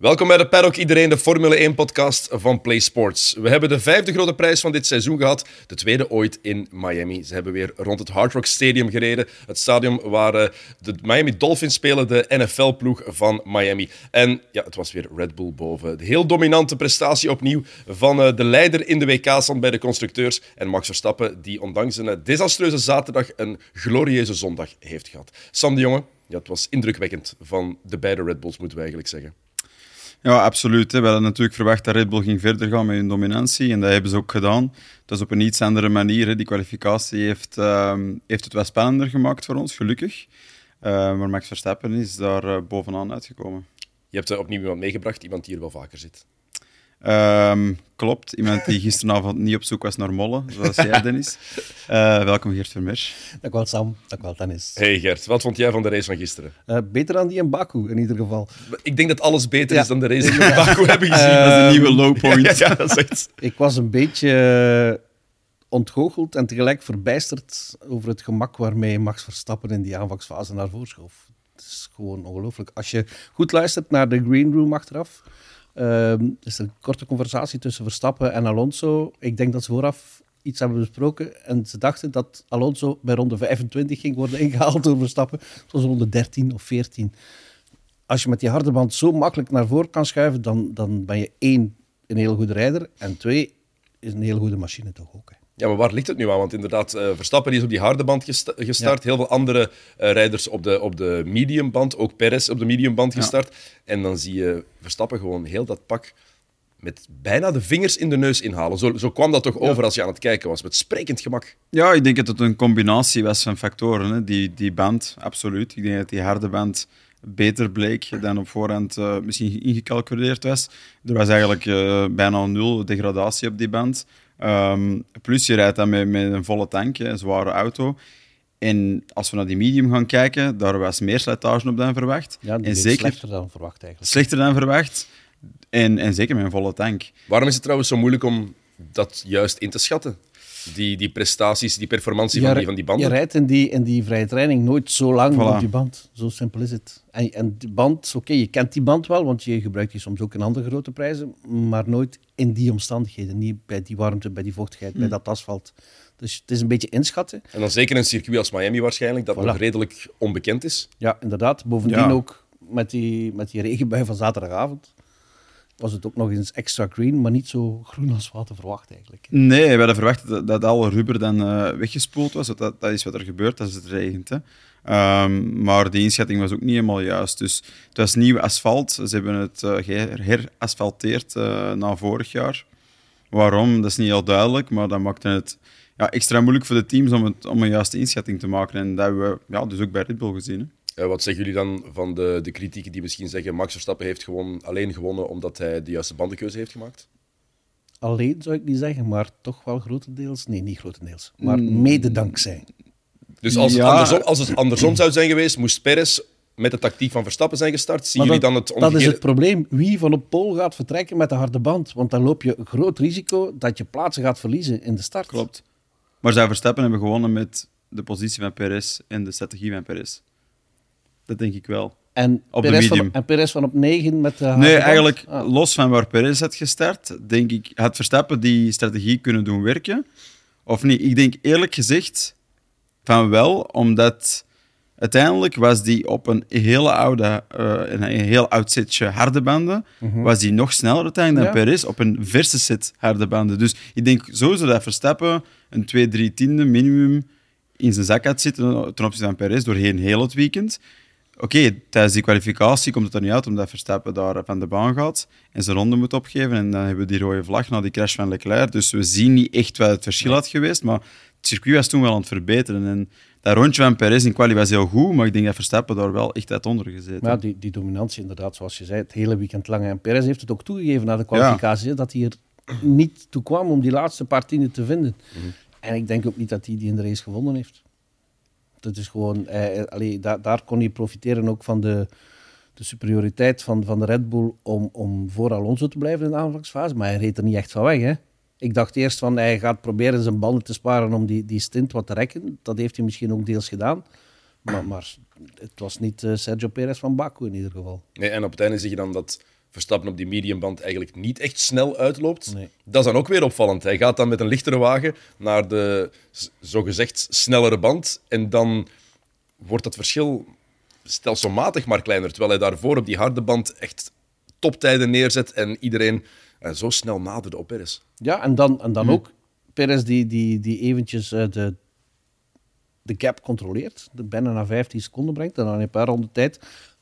Welkom bij de Paddock Iedereen, de Formule 1-podcast van Play Sports. We hebben de vijfde grote prijs van dit seizoen gehad, de tweede ooit in Miami. Ze hebben weer rond het Hard Rock Stadium gereden, het stadion waar eh, de Miami Dolphins spelen, de NFL-ploeg van Miami. En ja, het was weer Red Bull boven. De heel dominante prestatie opnieuw van eh, de leider in de WK-stand bij de constructeurs en Max Verstappen, die ondanks een eh, desastreuze zaterdag een glorieuze zondag heeft gehad. Sam de Jonge, ja, het was indrukwekkend van de beide Red Bulls, moeten we eigenlijk zeggen. Ja, absoluut. We hadden natuurlijk verwacht dat Red Bull ging verder gaan met hun dominantie. En dat hebben ze ook gedaan. Dat is op een iets andere manier. Die kwalificatie heeft, ehm, heeft het wat spannender gemaakt voor ons, gelukkig. Uh, maar Max Verstappen is daar uh, bovenaan uitgekomen. Je hebt er opnieuw iemand meegebracht, iemand die hier wel vaker zit. Um, klopt, iemand die gisteravond niet op zoek was naar mollen, zoals jij, Dennis. Uh, welkom, Gert Vermeer. Dank wel, Sam. Dank wel, Dennis. Hey Gert, wat vond jij van de race van gisteren? Uh, beter dan die in Baku, in ieder geval. Ik denk dat alles beter is dan de race in Baku hebben gezien. Uh, dat is een nieuwe low point. ja, ja, dat is echt... Ik was een beetje ontgoocheld en tegelijk verbijsterd over het gemak waarmee Max Verstappen in die aanvangsfase naar voren schoof. Het is gewoon ongelooflijk. Als je goed luistert naar de green room achteraf Um, er is een korte conversatie tussen Verstappen en Alonso. Ik denk dat ze vooraf iets hebben besproken en ze dachten dat Alonso bij ronde 25 ging worden ingehaald door Verstappen. Het was ronde 13 of 14. Als je met die harde band zo makkelijk naar voren kan schuiven, dan, dan ben je één, een heel goede rijder en twee, is een heel goede machine toch ook. Ja, maar waar ligt het nu aan? Want inderdaad, uh, Verstappen is op die harde band gestart. Heel veel andere uh, rijders op de, op de mediumband. Ook Perez op de mediumband gestart. Ja. En dan zie je Verstappen gewoon heel dat pak met bijna de vingers in de neus inhalen. Zo, zo kwam dat toch over ja. als je aan het kijken was, met sprekend gemak. Ja, ik denk dat het een combinatie was van factoren. Hè. Die, die band, absoluut. Ik denk dat die harde band beter bleek dan op voorhand uh, misschien ingecalculeerd was. Er was eigenlijk bijna nul degradatie op die band. Um, plus je rijdt dan met, met een volle tank, een zware auto. En als we naar die medium gaan kijken, daar was meer slijtage op dan verwacht. Ja, en zeker, slechter dan verwacht eigenlijk. Slechter dan verwacht. En, en zeker met een volle tank. Waarom is het trouwens zo moeilijk om dat juist in te schatten? Die, die prestaties, die performantie van, die, van die banden. Je rijdt in die, in die vrije training nooit zo lang voilà. op die band. Zo simpel is het. En, en die band, oké, okay, je kent die band wel, want je gebruikt die soms ook in andere grote prijzen, maar nooit in die omstandigheden. Niet bij die warmte, bij die vochtigheid, hmm. bij dat asfalt. Dus het is een beetje inschatten. En dan zeker een circuit als Miami waarschijnlijk, dat voilà. nog redelijk onbekend is. Ja, inderdaad. Bovendien ja. ook met die, met die regenbui van zaterdagavond was het ook nog eens extra green, maar niet zo groen als we hadden verwacht eigenlijk. Nee, we hadden verwacht dat, alle rubber dan uh, weggespoeld was. Dat, dat is wat er gebeurt als het regent. Hè. Um, maar die inschatting was ook niet helemaal juist. Dus het was nieuw asfalt. Ze hebben het uh, herasfalteerd uh, na vorig jaar. Waarom? Dat is niet heel duidelijk, maar dat maakte het ja, extra moeilijk voor de teams om, om een juiste inschatting te maken. En dat hebben we ja, dus ook bij Red Bull gezien. Uh, wat zeggen jullie dan van de, de kritieken die misschien zeggen Max Verstappen heeft gewoon alleen gewonnen omdat hij de juiste bandenkeuze heeft gemaakt? Alleen zou ik niet zeggen, maar toch wel grotendeels. Nee, niet grotendeels, maar mm. mede dankzij. Dus als, ja. het andersom, als het andersom zou zijn geweest, moest Perez met de tactiek van Verstappen zijn gestart. Zien jullie dan het omgekeerde? Dat is het probleem. Wie van op pol gaat vertrekken met de harde band? Want dan loop je groot risico dat je plaatsen gaat verliezen in de start. Klopt. Maar zij Verstappen hebben gewonnen met de positie van Perez en de strategie van Perez. Dat denk ik wel. En op Perez, de medium. Van, en Perez van op 9 met de Nee, eigenlijk ah. los van waar Perez had gestart, denk ik, had Verstappen die strategie kunnen doen werken. Of niet? Ik denk eerlijk gezegd van wel, omdat uiteindelijk was die op een hele oude, uh, een heel oud setje harde banden, mm -hmm. was die nog sneller uiteindelijk dan ja. Perez op een verse set harde banden. Dus ik denk sowieso dat Verstappen een 2, 3 tiende minimum in zijn zak had zitten ten opzichte van Perez doorheen heel het weekend. Oké, okay, tijdens die kwalificatie komt het er niet uit omdat Verstappen daar van de baan gaat en zijn ronde moet opgeven. En dan hebben we die rode vlag na die crash van Leclerc. Dus we zien niet echt wat het verschil had geweest. Maar het circuit was toen wel aan het verbeteren. En dat rondje van Perez in quali was heel goed, maar ik denk dat Verstappen daar wel echt uit onder gezeten. Maar ja, die, die dominantie inderdaad, zoals je zei, het hele weekend lang. En Perez heeft het ook toegegeven na de kwalificatie, ja. dat hij er niet toe kwam om die laatste paar tienden te vinden. Mm -hmm. En ik denk ook niet dat hij die in de race gewonnen heeft. Dat is gewoon, eh, allee, daar, daar kon hij profiteren ook van de, de superioriteit van, van de Red Bull om, om voor Alonso te blijven in de aanvangsfase. Maar hij reed er niet echt van weg. Hè? Ik dacht eerst van hij gaat proberen zijn banden te sparen om die, die stint wat te rekken. Dat heeft hij misschien ook deels gedaan. Maar, maar het was niet uh, Sergio Perez van Baku in ieder geval. Nee, en op het einde zie je dan dat Verstappen op die mediumband eigenlijk niet echt snel uitloopt. Nee. Dat is dan ook weer opvallend. Hij gaat dan met een lichtere wagen naar de zogezegd snellere band. En dan wordt dat verschil stelselmatig maar kleiner. Terwijl hij daarvoor op die harde band echt toptijden neerzet en iedereen eh, zo snel naderde op Perez. Ja, en dan, en dan Hm. ook Perez die, die, die eventjes eh, de, de gap controleert, de bijna naar 15 seconden brengt, en dan een paar ronden tijd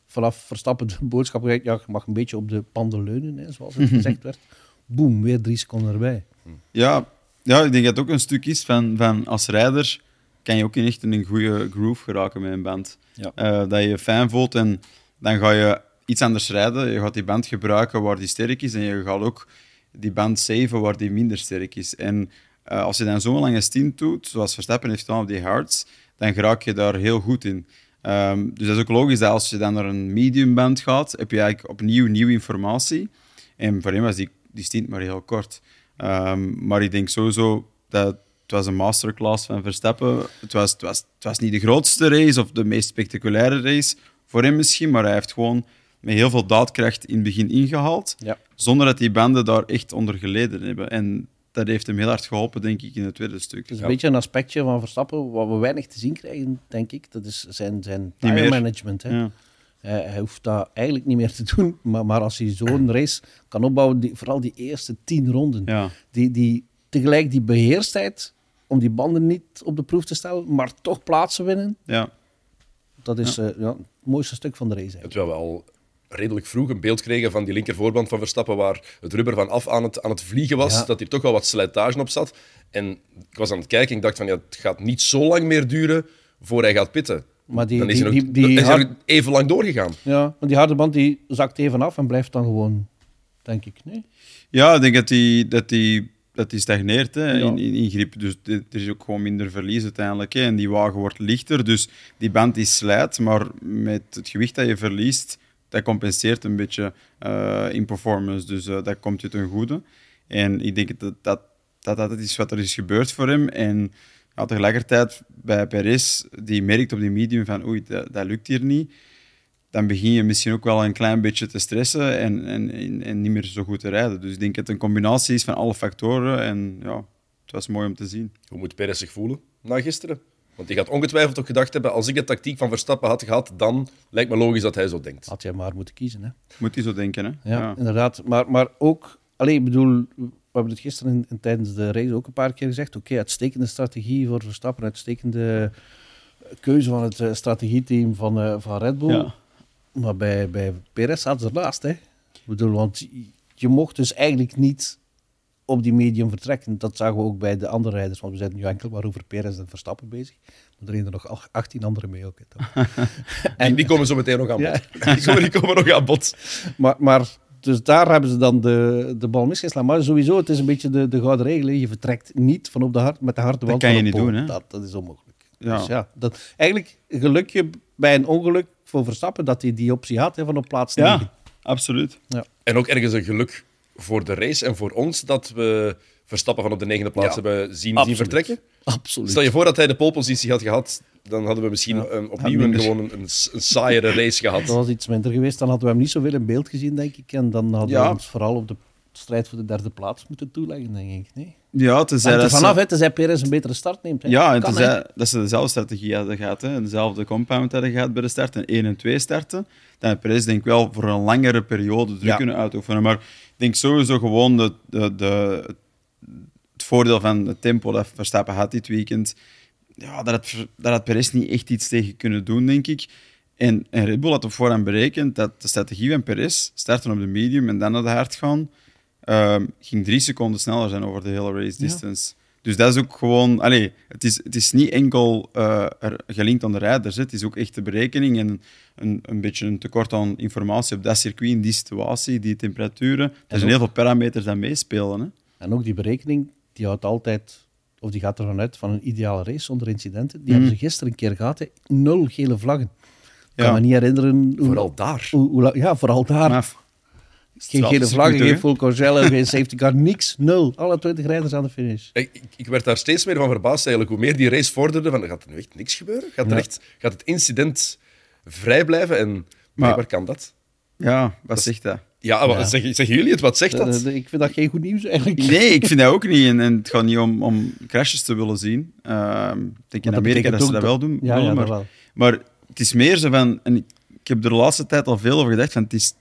vanaf Verstappen de boodschap krijgt, ja, je mag een beetje op de panden leunen, hè, zoals het gezegd werd. Boom, weer drie seconden erbij. Ja, ja, ik denk dat het ook een stuk is van, van als rijder kan je ook in echt in een goede groove geraken met een band. Ja. Eh, dat je je fijn voelt en dan ga je iets anders rijden. Je gaat die band gebruiken waar die sterk is en je gaat ook die band saven waar die minder sterk is. En eh, als je dan zo'n lange stint doet, zoals Verstappen heeft gedaan op die hards, dan raak je daar heel goed in. Ehm, dus dat is ook logisch dat als je dan naar een medium band gaat, heb je eigenlijk opnieuw nieuwe informatie. En voor hem was die, die stint maar heel kort. Ehm, maar ik denk sowieso dat het was een masterclass van Verstappen. Het was, het, was, het was niet de grootste race of de meest spectaculaire race voor hem misschien, maar hij heeft gewoon met heel veel daadkracht in het begin ingehaald, Ja. zonder dat die banden daar echt onder geleden hebben. En dat heeft hem heel hard geholpen, denk ik, in het tweede stuk. Het is Ja. een beetje een aspectje van Verstappen wat we weinig te zien krijgen, denk ik. Dat is zijn, zijn meer. management. Hè. Ja. Hij, hij hoeft dat eigenlijk niet meer te doen, maar, maar als hij zo'n race kan opbouwen, die, vooral die eerste tien ronden, Ja. die, die, tegelijk die beheerstheid om die banden niet op de proef te stellen, maar toch plaatsen winnen, Ja. dat is eh, ja, het mooiste stuk van de race. eigenlijk. Terwijl we al redelijk vroeg een beeld kregen van die linkervoorband van Verstappen, waar het rubber van af aan het, aan het vliegen was, Ja. dat hier toch wel wat slijtage op zat. En ik was aan het kijken en ik dacht van, ja, het gaat niet zo lang meer duren voor hij gaat pitten. Maar die, Dan is die, hij nog, die, die is hij hard- nog even lang doorgegaan. ja, maar die harde band die zakt even af en blijft dan gewoon, denk ik. Nee? Ja, ik denk dat die, dat die, dat die stagneert hè, Ja. in, in, in grip. Dus er is ook gewoon minder verlies uiteindelijk. Hè. En die wagen wordt lichter, dus die band die slijt. Maar met het gewicht dat je verliest, dat compenseert een beetje eh, in performance. Dus eh, dat komt je ten goede. En ik denk dat dat, dat, dat is wat er is gebeurd voor hem. En tegelijkertijd bij Perez, die merkt op die medium van oei, dat, lukt hier niet dan begin je misschien ook wel een klein beetje te stressen en, en, en, en niet meer zo goed te rijden. Dus ik denk dat het een combinatie is van alle factoren. En ja, het was mooi om te zien. Hoe moet Perez zich voelen na gisteren? Want die gaat ongetwijfeld ook gedacht hebben, als ik de tactiek van Verstappen had gehad, dan lijkt me logisch dat hij zo denkt. Had jij maar moeten kiezen. Hè? Moet hij zo denken, hè? Ja, inderdaad. Maar, maar ook, alleen, ik bedoel, we hebben het gisteren in, in- tijdens de race ook een paar keer gezegd. Oké, uitstekende strategie voor Verstappen, uitstekende keuze van het eh, strategieteam van, eh, van Red Bull. Ja. Maar bij, bij Perez zaten ze ernaast. Hè? Ik bedoel, want je- je mocht dus eigenlijk niet op die medium vertrekken. Dat zagen we ook bij de andere rijders, want we zijn nu enkel maar over Perez en Verstappen bezig. Maar er reden er nog ach- 18 anderen mee ook. Hè, toch? Die, komen zo meteen nog aan Ja. bod. Die, komen, die komen nog aan bod. Maar, maar dus daar hebben ze dan de, de bal misgeslagen. Maar sowieso, het is een beetje de, de gouden regel. Je vertrekt niet van op de hart, met de harde wand kan je niet doen, hè? Dat, dat is onmogelijk. Ja. Dus ja, dat, eigenlijk gelukje bij een ongeluk voor Verstappen dat hij die optie had hè, van op plaats 9. Ja, absoluut. En ook ergens een geluk voor de race en voor ons dat we Verstappen van op de negende plaats Ja, hebben zien, zien vertrekken. Absoluut. Stel je voor dat hij de polepositie had gehad, dan hadden we misschien Ja. een, opnieuw een, gewoon een, een, een saaiere race dat gehad. was iets minder geweest. Dan hadden we hem niet zoveel in beeld gezien, denk ik. En dan hadden Ja. we ons vooral op de strijd voor de derde plaats moeten toeleggen, denk ik. Nee? Ja, tenzij dat ze- vanaf, hè, tenzij Perez een betere start neemt. Hè. Ja, en Kan, tenzij dat ze dezelfde strategie hadden gehad, hè, dezelfde compound hadden gehad bij de start, en 1 en 2 starten, dan had Perez denk ik wel voor een langere periode druk Ja. kunnen uitoefenen. Maar denk sowieso gewoon de, de, de, het voordeel van het tempo dat Verstappen had dit weekend, ja, dat had, dat had Perez niet echt iets tegen kunnen doen, denk ik. En, en Red Bull had op voorhand berekend dat de strategie van Perez, starten op de medium en dan naar de hard gaan, ehm, ging drie seconden sneller zijn over de hele race Ja. Dus dat is ook gewoon... Allee, het, is, het is niet enkel eh, er, gelinkt aan de rijders. hè. Het is ook echt de berekening en een, een beetje een tekort aan informatie op dat circuit, in die situatie, die temperaturen. Er zijn ook- heel veel parameters die meespelen. Hè. En ook die berekening, die houdt altijd, of die gaat ervan uit van een ideale race zonder incidenten. Die Mhm. hebben ze gisteren een keer gehad. hè. Nul gele vlaggen. Ik Ja. kan me niet herinneren. Hoe, Vooral daar. hoe, hoe la- ja, vooral daar. Maar, geen gele vlaggen, geen full congel, geen safety car, niks. Nul. Alle 20 rijders aan de finish. Ik, ik- ik werd daar steeds meer van verbaasd eigenlijk. Hoe meer die race vorderde, van, gaat er nu echt niks gebeuren? Gaat, er echt, gaat het incident vrij blijven? En blijkbaar kan dat. ja, wat zegt dat? Ja, maar Ja. Zeggen, zeggen jullie het? Wat zegt dat? Eh, ik vind dat geen goed nieuws eigenlijk. Nee, ik vind dat ook niet. En, en het gaat niet om, om crashes te willen zien. Ehm, ik denk in dat Amerika dat ze dat wel doen. Ja, willen, ja maar, dat wel. maar het is meer zo van... En ik, ik heb er de laatste tijd al veel over gedacht, van het is,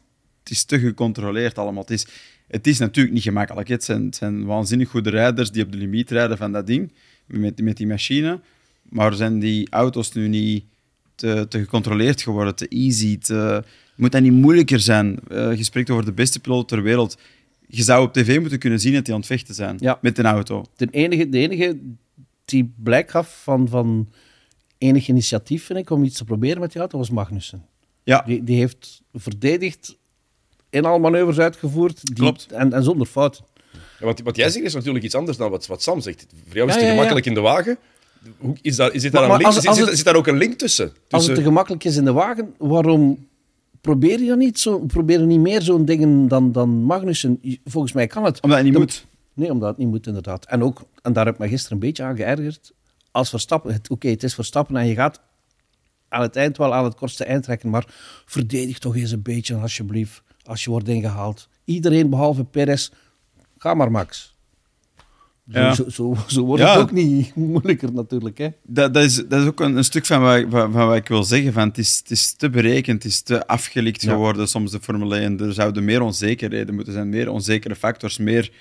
het is te gecontroleerd allemaal. Het is, het is natuurlijk niet gemakkelijk. Het zijn, het zijn waanzinnig goede rijders die op de limiet rijden van dat ding, met, met die machine. Maar zijn die auto's nu niet te, te gecontroleerd geworden, te easy? Te, moet dat niet moeilijker zijn? Eh, je spreekt over de beste piloot ter wereld. Je zou op tv moeten kunnen zien dat die aan het vechten zijn Ja. met een auto. De enige, de enige die blijk gaf van, van enig initiatief, vind ik, om iets te proberen met die auto, was Magnussen. Ja, Die, die heeft verdedigd en al manoeuvres uitgevoerd die, Klopt. En, en zonder fouten. Ja, want wat jij zegt is natuurlijk iets anders dan wat, wat Sam zegt. Voor jou is het te ja, ja. gemakkelijk in de wagen. Hoe, is daar, is dit daar Maar- een maar link, als- zit, als zit- het- zit daar ook een link tussen? Als het te gemakkelijk is in de wagen, waarom probeer je dan niet zo? Probeer je niet meer zo'n dingen dan, dan Magnussen? Volgens mij kan het. omdat het niet Dan- moet. Nee, omdat het niet moet, inderdaad. En ook, en daar heb ik me gisteren een beetje aan geërgerd. Als Verstappen, het- oké, het is Verstappen en je gaat aan het eind wel aan het kortste eind trekken, maar verdedig toch eens een beetje, alsjeblieft, als je wordt ingehaald. Iedereen behalve Perez, ga maar, Max. Zo, Ja. zo, zo, zo wordt Ja. het ook niet moeilijker, natuurlijk. Hè? Dat, dat, is, dat is ook een, een stuk van wat, ik- van, van wat ik wil zeggen. Van het, is, het is te berekend, het is te afgelikt Ja. geworden, soms de Formule 1. Er zouden meer onzekerheden moeten zijn, meer onzekere factors, meer,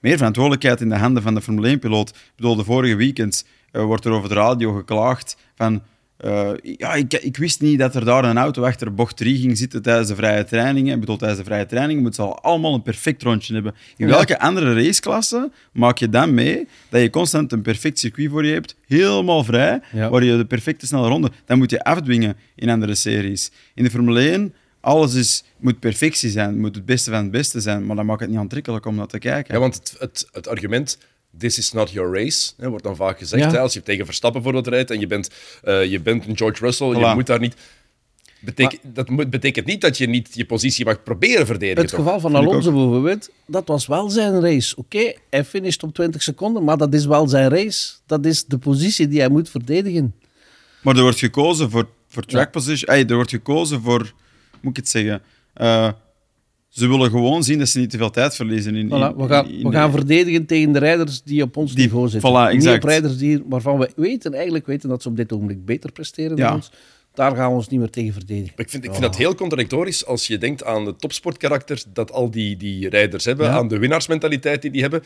meer verantwoordelijkheid in de handen van de Formule 1-piloot. Ik bedoel, de vorige weekend eh, wordt er over de radio geklaagd van... eh, ja, ik, ik wist niet dat er daar een auto achter bocht 3 ging zitten tijdens de vrije trainingen. Ik bedoel, tijdens de vrije training moeten ze al allemaal een perfect rondje hebben. In Ja. welke andere raceklasse maak je dan mee dat je constant een perfect circuit voor je hebt, helemaal vrij, Ja. waar je de perfecte snelle ronde... Dan moet je afdwingen in andere series. In de Formule 1, alles is, moet perfectie zijn, moet het beste van het beste zijn, maar dan maakt het niet aantrekkelijk om naar te kijken. Ja, want het, het, het argument, this is not your race, hè, wordt dan vaak gezegd. Ja. Hè, als je tegen Verstappen bijvoorbeeld rijdt en je bent, eh, je bent een George Russell, je moet daar niet... Beteken, dat moet- betekent niet dat je niet je positie mag proberen verdedigen. Het toch? geval van Alonso bijvoorbeeld, dat was wel zijn race. Oké, hij finisht op 20 seconden, maar dat is wel zijn race. Dat is de positie die hij moet verdedigen. Maar er wordt gekozen voor, voor track Ja. position. Ey, er wordt gekozen voor, hoe moet ik het zeggen? Eh, ze willen gewoon zien dat ze niet te veel tijd verliezen. In, Voilà, we gaan, in- we gaan verdedigen tegen de rijders die op ons Die- niveau zitten. voilà, Niet op rijders die, waarvan we weten, eigenlijk weten dat ze op dit ogenblik beter presteren Ja. dan ons. Daar gaan we ons niet meer tegen verdedigen. Ik vind, ik vind dat heel contradictorisch als je denkt aan de topsportkarakters dat al die, die rijders hebben, Ja. aan de winnaarsmentaliteit die die hebben.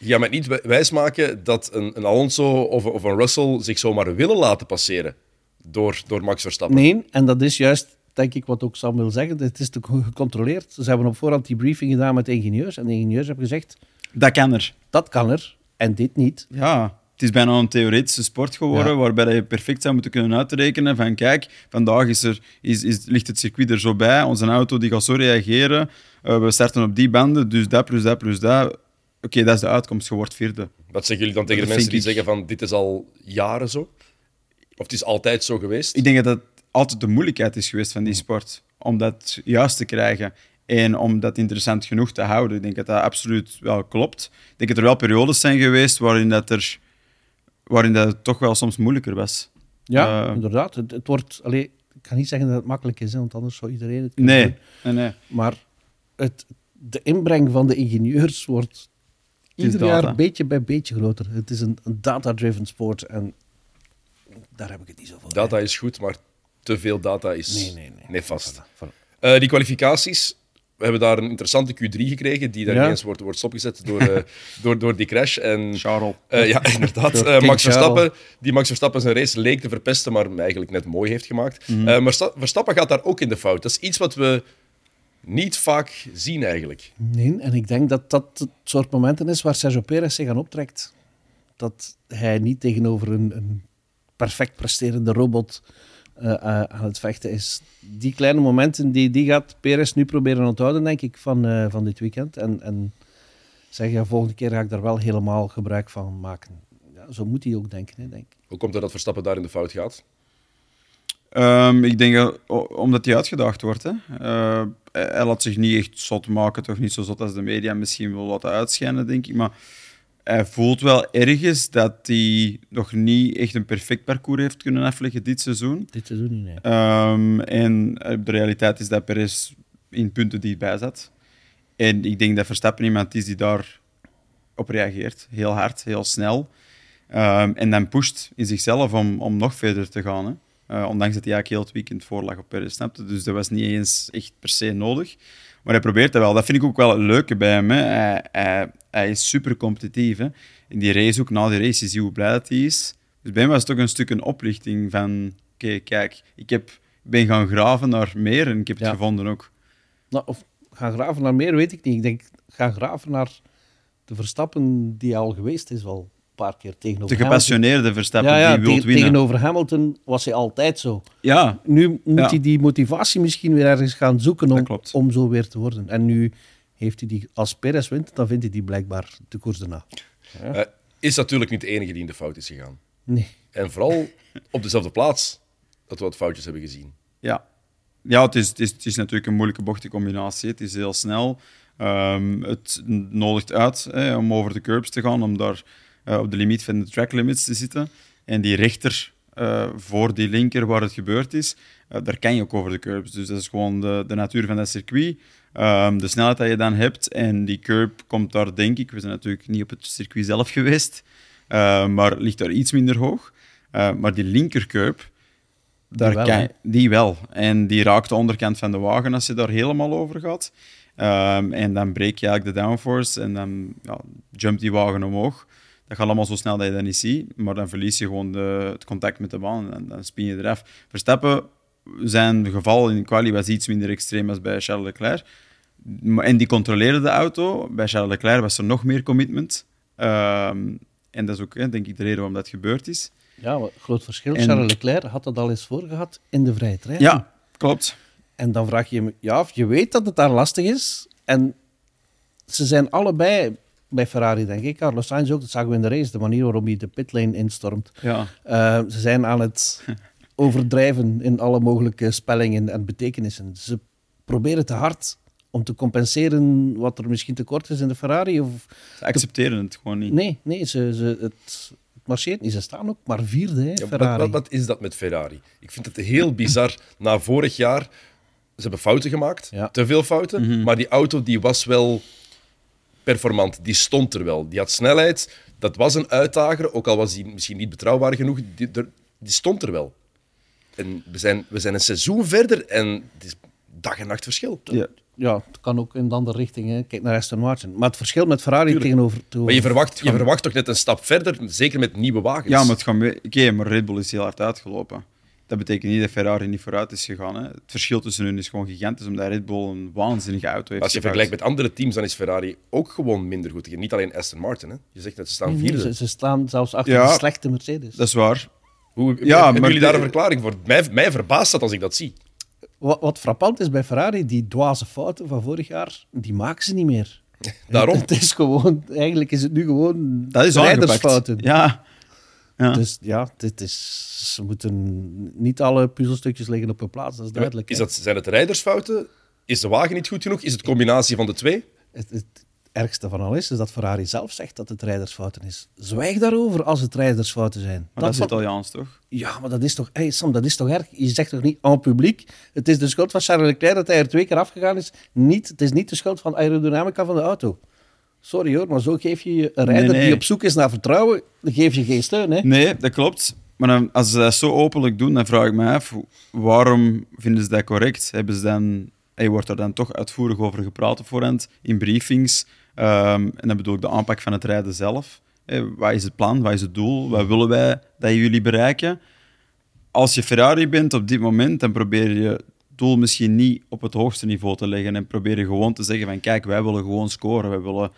Je gaat mij niet wij- wijsmaken dat een, een Alonso of, of een Russell zich zomaar willen laten passeren door, door Max Verstappen. Nee, en dat is juist, denk ik, wat ook Sam wil zeggen. Het is te gecontroleerd. Ze hebben op voorhand die briefing gedaan met de ingenieurs. En de ingenieurs hebben gezegd, Dat kan er. dat kan er en dit niet. Ja, het is bijna een theoretische sport geworden, Ja. waarbij je perfect zou moeten kunnen uitrekenen van kijk, vandaag is er, is, is, ligt het circuit er zo bij, onze auto die gaat zo reageren, eh, we starten op die banden, dus dat plus dat plus dat. Oké, dat is de uitkomst, je wordt vierde. Wat zeggen jullie dan tegen de mensen die ik- zeggen van dit is al jaren zo? Of het is altijd zo geweest? Ik denk dat altijd de moeilijkheid is geweest van die sport, om dat juist te krijgen en om dat interessant genoeg te houden. Ik denk dat dat absoluut wel klopt. Ik denk dat er wel periodes zijn geweest waarin dat er waarin dat het toch wel soms moeilijker was. Ja, Eh, inderdaad. Het, het wordt, allee, ik kan niet zeggen dat het makkelijk is, hè, want anders zou iedereen het kunnen Nee, doen. nee, nee. Maar het, de inbreng van de ingenieurs wordt is ieder data. jaar beetje bij beetje groter. Het is een, een data-driven sport en daar heb ik het niet zo voor. Data is goed, maar te veel data is Nee, nee, nee. nefast. Voilà, voilà. Eh, die kwalificaties, we hebben daar een interessante Q3 gekregen, die daar Ja. ineens wordt, wordt stopgezet door, eh, door, door die crash. En, Charles. eh, ja, inderdaad. Eh, Max Charles. Verstappen, die Max Verstappen zijn race leek te verpesten, maar hem eigenlijk net mooi heeft gemaakt. Mhm. Eh, maar Sta- Verstappen gaat daar ook in de fout. Dat is iets wat we niet vaak zien eigenlijk. Nee, en ik denk dat dat het soort momenten is waar Sergio Perez zich aan optrekt. Dat hij niet tegenover een, een perfect presterende robot eh, eh, aan het vechten is. Die kleine momenten, die, die gaat Perez nu proberen onthouden, denk ik, van, eh, van dit weekend. En, en zeg, ja, volgende keer ga ik daar wel helemaal gebruik van maken. Ja, zo moet hij ook denken, hè, denk ik. Hoe komt het dat Verstappen daar in de fout gaat? Ehm, ik denk dat, omdat hij uitgedaagd wordt. Hè. Eh, hij laat zich niet echt zot maken, toch niet zo zot als de media misschien wil laten uitschijnen, denk ik. Maar hij voelt wel ergens dat hij nog niet echt een perfect parcours heeft kunnen afleggen dit seizoen. Dit seizoen niet, nee. Ehm, en eh, de realiteit is dat Perez in punten dichtbij zat. En ik denk dat Verstappen iemand is die daar op reageert. Heel hard, heel snel. Ehm, en dan pusht in zichzelf om, om nog verder te gaan. Hè. Uh, ondanks dat hij eigenlijk heel het weekend voorlag op Perez, snapte. Dus dat was niet eens echt per se nodig. Maar hij probeert dat wel. Dat vind ik ook wel het leuke bij hem. Hè. Hij, hij, hij, is super competitief. Hè. In die race ook, na die race, is hij hoe blij dat hij is. Dus bij hem was het toch een stuk een oplichting van... Oké, kijk, ik heb, ben gaan graven naar meer en ik heb het gevonden ook. Nou, of gaan graven naar meer, weet ik niet. Ik denk, gaan graven naar de Verstappen die al geweest is wel paar keer tegenover De gepassioneerde Verstappen ja, ja, die wil winnen. Tegenover Hamilton was hij altijd zo. Ja. Nu moet hij die motivatie misschien weer ergens gaan zoeken om, om zo weer te worden. En nu heeft hij die, als Perez wint, dan vindt hij die blijkbaar de koers daarna. Ja. Uh, is natuurlijk niet de enige die in de fout is gegaan. Nee. En vooral op dezelfde plaats dat we wat foutjes hebben gezien. Ja, ja het, is, het, is, het is natuurlijk een moeilijke bochtencombinatie. Het is heel snel. Um, het nodigt uit hè, om over de curbs te gaan, om daar uh, op de limiet van de track limits te zitten. En die rechter uh, voor die linker waar het gebeurd is, uh, daar kan je ook over de curbs. Dus dat is gewoon de, de natuur van dat circuit. Um, de snelheid die je dan hebt. En die curb komt daar, denk ik, we zijn natuurlijk niet op het circuit zelf geweest, maar ligt daar iets minder hoog. maar die linker curb, daar die wel, kan, die wel. En die raakt de onderkant van de wagen als je daar helemaal over gaat. Um, en dan breek je eigenlijk de downforce en dan ja, jumpt die wagen omhoog. Dat gaat allemaal zo snel dat je dat niet ziet, maar dan verlies je gewoon de, het contact met de baan en dan spin je eraf. Verstappen, zijn geval in quali was iets minder extreem als bij Charles Leclerc. En die controleerde de auto. Bij Charles Leclerc was er nog meer commitment. Um, en dat is ook denk ik de reden waarom dat gebeurd is. Ja, groot verschil. Charles Leclerc had dat al eens voorgehad in de vrije trein. Ja, klopt. En dan vraag je je ja, of je weet dat het daar lastig is. En ze zijn allebei bij Ferrari, denk ik. Carlos Sainz ook, dat zagen we in de race, de manier waarop hij de pitlane instormt. Ja. Uh, ze zijn aan het overdrijven in alle mogelijke spellingen en betekenissen. Ze proberen te hard om te compenseren wat er misschien tekort is in de Ferrari. Of ze accepteren het gewoon niet. Nee, nee ze, ze, het, marcheert niet. Ze staan ook maar vierde, hè, Ferrari. Wat, wat, is dat met Ferrari? Ik vind het heel bizar. Na vorig jaar, ze hebben fouten gemaakt, ja. te veel fouten, mm -hmm. maar die auto die was wel performant. Die stond er wel. Die had snelheid. Dat was een uitdager, ook al was hij misschien niet betrouwbaar genoeg. Die, die stond er wel. En we zijn, we zijn een seizoen verder en het is dag en nacht verschil. Ja, ja het kan ook in de andere richting. Hè. Kijk naar Aston Martin. Maar het verschil met Ferrari Tuurlijk. tegenover... Maar je verwacht, je verwacht toch net een stap verder, zeker met nieuwe wagens? Ja, maar het gaat... Oké, okay, maar Red Bull is heel hard uitgelopen dat betekent niet dat Ferrari niet vooruit is gegaan. Hè. Het verschil tussen hun is gewoon gigantisch, omdat Red Bull een waanzinnige auto heeft. Als je vergelijkt met andere teams, dan is Ferrari ook gewoon minder goed. Niet alleen Aston Martin. Hè. Je zegt dat ze staan vierde. Ze, ze, staan zelfs achter ja, de slechte Mercedes. Dat is waar. Hoe, ja, hebben jullie daar een verklaring voor? Mij, mij verbaast dat als ik dat zie. Wat, wat frappant is bij Ferrari, die dwaze fouten van vorig jaar, die maken ze niet meer. Daarom. Het is gewoon, eigenlijk is het nu gewoon dat is rijdersfouten. Ja, ja. Dus ja, dit is, ze moeten niet alle puzzelstukjes liggen op hun plaats, dat is duidelijk. Is dat, zijn het rijdersfouten? Is de wagen niet goed genoeg? Is het combinatie van de twee? Het, het ergste van al is, is dat Ferrari zelf zegt dat het rijdersfouten is. Zwijg daarover als het rijdersfouten zijn. Maar dat, is Italiaans, toch? Ja, maar dat is toch... Hey Sam, dat is toch erg? Je zegt toch niet aan publiek, het is de schuld van Charles Leclerc dat hij er twee keer afgegaan is. Niet, het is niet de schuld van aerodynamica van de auto. Sorry hoor, maar zo geef je een rijder die op zoek is naar vertrouwen, dan geef je geen steun. Hè? Nee, dat klopt. Maar als ze dat zo openlijk doen, dan vraag ik me af, waarom vinden ze dat correct? Hebben ze dan, hey, wordt er dan toch uitvoerig over gepraat op voorhand, in briefings? Um, en dan bedoel ik de aanpak van het rijden zelf. Hey, wat is het plan? Wat is het doel? Wat willen wij dat jullie bereiken? Als je Ferrari bent op dit moment, dan probeer je het doel misschien niet op het hoogste niveau te leggen en probeer je gewoon te zeggen van kijk, wij willen gewoon scoren, wij willen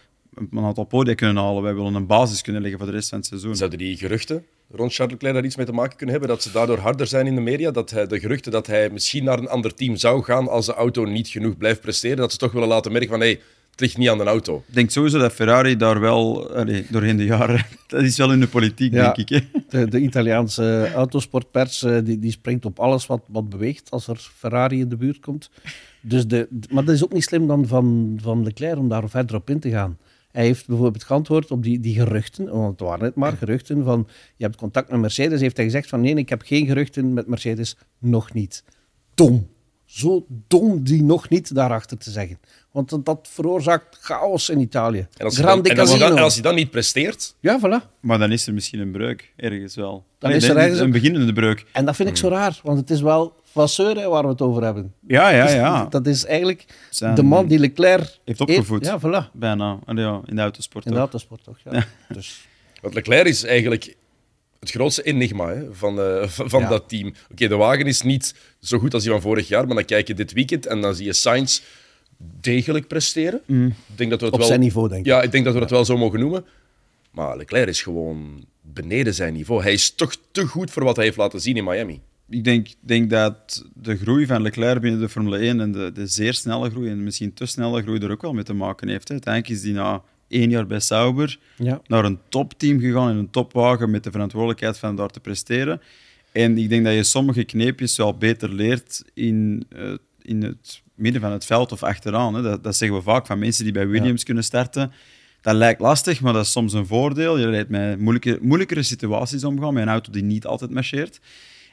een aantal podia kunnen halen. Wij willen een basis kunnen leggen voor de rest van het seizoen. Zouden die geruchten rond Charles Leclerc daar iets mee te maken kunnen hebben? Dat ze daardoor harder zijn in de media? Dat hij, de geruchten dat hij misschien naar een ander team zou gaan als de auto niet genoeg blijft presteren? Dat ze toch willen laten merken van... Hey, het ligt niet aan de auto. Ik denk sowieso dat Ferrari daar wel, allee, doorheen de jaren, dat is wel in de politiek, denk ik. Hè? De, de, Italiaanse autosportpers eh, die, die springt op alles wat, wat beweegt als er Ferrari in de buurt komt. Dus de, maar dat is ook niet slim dan van, van Leclerc om daar verder op in te gaan. Hij heeft bijvoorbeeld geantwoord op die, die geruchten, want het waren het maar geruchten van je hebt contact met Mercedes. Heeft hij gezegd van nee, ik heb geen geruchten met Mercedes, nog niet. Tom. zo dom die nog niet daarachter te zeggen. Want dat, veroorzaakt chaos in Italië. En als, je Grande dan, en, als je dan, Casino. en als je dan niet presteert, Ja, voilà. Maar dan is er misschien een breuk, ergens wel. Dan Nee, is er ergens een een- beginnende breuk. En dat vind ik zo raar, want het is wel Vasseur hè, waar we het over hebben. Ja, ja, Dus ja. Dat is eigenlijk Zijn- de man die Leclerc Heeft opgevoed. Ja, voilà. Bijna. Allee, ja, in de autosport. In de autosport toch? Ja. Dus, Want Leclerc is eigenlijk het grootste enigma hè, van, eh, van Ja. dat team. Oké, de wagen is niet zo goed als die van vorig jaar, maar dan kijk je dit weekend en dan zie je Sainz degelijk presteren. Ik denk dat we het op wel, zijn niveau, denk ik. Ja, ik denk dat we dat wel zo mogen noemen. Maar Leclerc is gewoon beneden zijn niveau. Hij is toch te goed voor wat hij heeft laten zien in Miami. Ik denk, denk dat de groei van Leclerc binnen de Formule 1 en de, de zeer snelle groei, en misschien te snelle groei, er ook wel mee te maken heeft. Hè. Uiteindelijk is hij na één jaar bij Sauber Ja. naar een topteam gegaan in een topwagen met de verantwoordelijkheid van daar te presteren. En ik denk dat je sommige kneepjes wel beter leert in, eh, in het midden van het veld of achteraan. Hè. Dat, dat zeggen we vaak van mensen die bij Williams kunnen starten. Dat lijkt lastig, maar dat is soms een voordeel. Je leert met moeilijke, moeilijkere situaties omgaan, met een auto die niet altijd marcheert.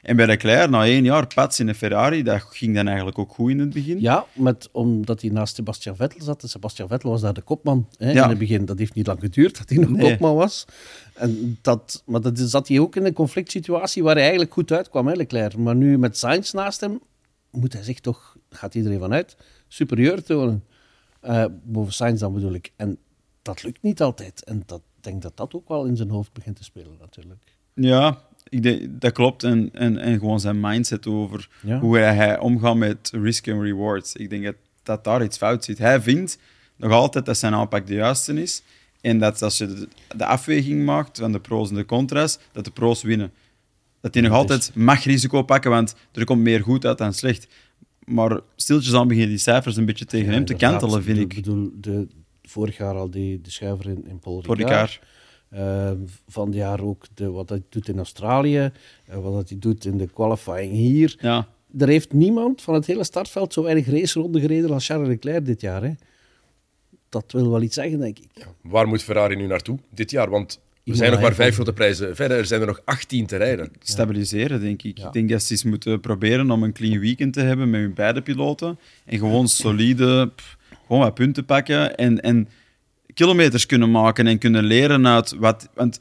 En bij Leclerc, na één jaar pats in een Ferrari, dat ging dan eigenlijk ook goed in het begin. Ja, met, omdat hij naast Sebastian Vettel zat. En Sebastian Vettel was daar de kopman hè, Ja. in het begin. Dat heeft niet lang geduurd dat hij nog Nee. kopman was. En dat, maar dat zat hij ook in een conflict situatie waar hij eigenlijk goed uitkwam, hè, Leclerc. Maar nu met Sainz naast hem, moet hij zich toch, gaat iedereen vanuit, superieur tonen. Eh, boven Sainz dan bedoel ik. En dat lukt niet altijd. En dat, ik denk dat dat ook wel in zijn hoofd begint te spelen natuurlijk. Ja, ik denk, dat klopt. En, en, en gewoon zijn mindset over Ja. hoe hij, omgaat met risk en rewards. Ik denk dat, dat daar iets fout zit. Hij vindt nog altijd dat zijn aanpak de juiste is. En dat als je de, de afweging maakt van de pro's en de contra's, dat de pro's winnen. Dat hij nog Dat altijd mag risico pakken, want er komt meer goed uit dan slecht. Maar stiltjes aan beginnen die cijfers een beetje tegen Ja, hem te kantelen, vind Ik ik. bedoel, de, vorig jaar al die, de schuiver in, in Paul Vorig Ricard. Jaar. Eh, van het jaar ook de, wat hij doet in Australië, eh, wat hij doet in de qualifying hier. Ja. Er heeft niemand van het hele startveld zo weinig raceronden gereden als Charles Leclerc dit jaar. Hè. Dat wil wel iets zeggen, denk ik. Waar moet Ferrari nu naartoe dit jaar? Want we Imola, zijn nog maar vijf grote prijzen verder. Er zijn er nog 18 te rijden. stabiliseren, denk ik. Ja. Ik denk dat ze eens moeten proberen om een clean weekend te hebben met hun beide piloten. En gewoon solide, pff, gewoon wat punten pakken. En, en kilometers kunnen maken en kunnen leren uit wat... Want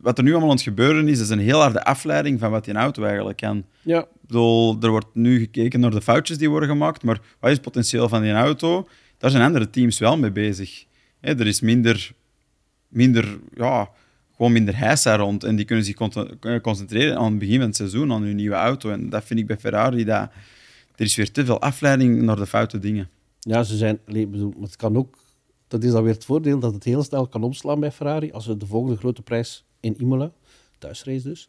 wat er nu allemaal aan het gebeuren is, is een heel harde afleiding van wat die auto eigenlijk kan. Ja, Ik bedoel, er wordt nu gekeken naar de foutjes die worden gemaakt, maar wat is het potentieel van die auto? Daar zijn andere teams wel mee bezig. Hè, er is minder, minder, ja, gewoon minder heisa rond en die kunnen zich eh, concentreren aan het begin van het seizoen, aan hun nieuwe auto. En dat vind ik bij Ferrari, dat er is weer te veel afleiding naar de foute dingen. ja ze zijn... bedoel, maar het kan ook... Dat is dan weer het voordeel dat het heel snel kan omslaan bij Ferrari. Als ze de volgende grote prijs in Imola, thuisrace dus,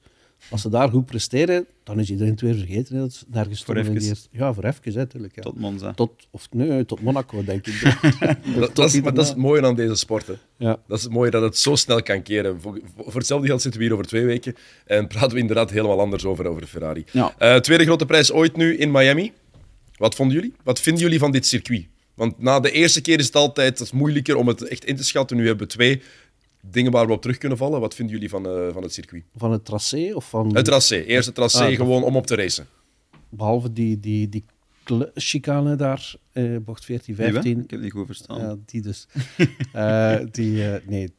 als ze daar goed presteren, dan is iedereen het weer vergeten. Dat is nergens Voor even. Ja, voor even, natuurlijk. Ja. Tot Monza. Tot, of nee, tot Monaco, denk ik. Dat, dat is, maar dat is het mooie aan deze sport. Hè. Ja. Dat is het mooie dat het zo snel kan keren. Voor, voor hetzelfde geld zitten we hier over twee weken en praten we inderdaad helemaal anders over, over Ferrari. Ja. Eh, tweede grote prijs ooit nu in Miami. Wat vonden jullie? Wat vinden jullie van dit circuit? Want na de eerste keer is het altijd dat is moeilijker om het echt in te schatten. Nu hebben we twee dingen waar we op terug kunnen vallen. Wat vinden jullie van, eh, van het circuit? Van het tracé of van... Het tracé. Eerst het tracé Ah, gewoon om op te racen. Behalve die, die, die chicane daar, eh, bocht 14, Die, hè? 15. Ik heb het niet goed verstaan. Ja, die dus. Eh, die, eh, nee.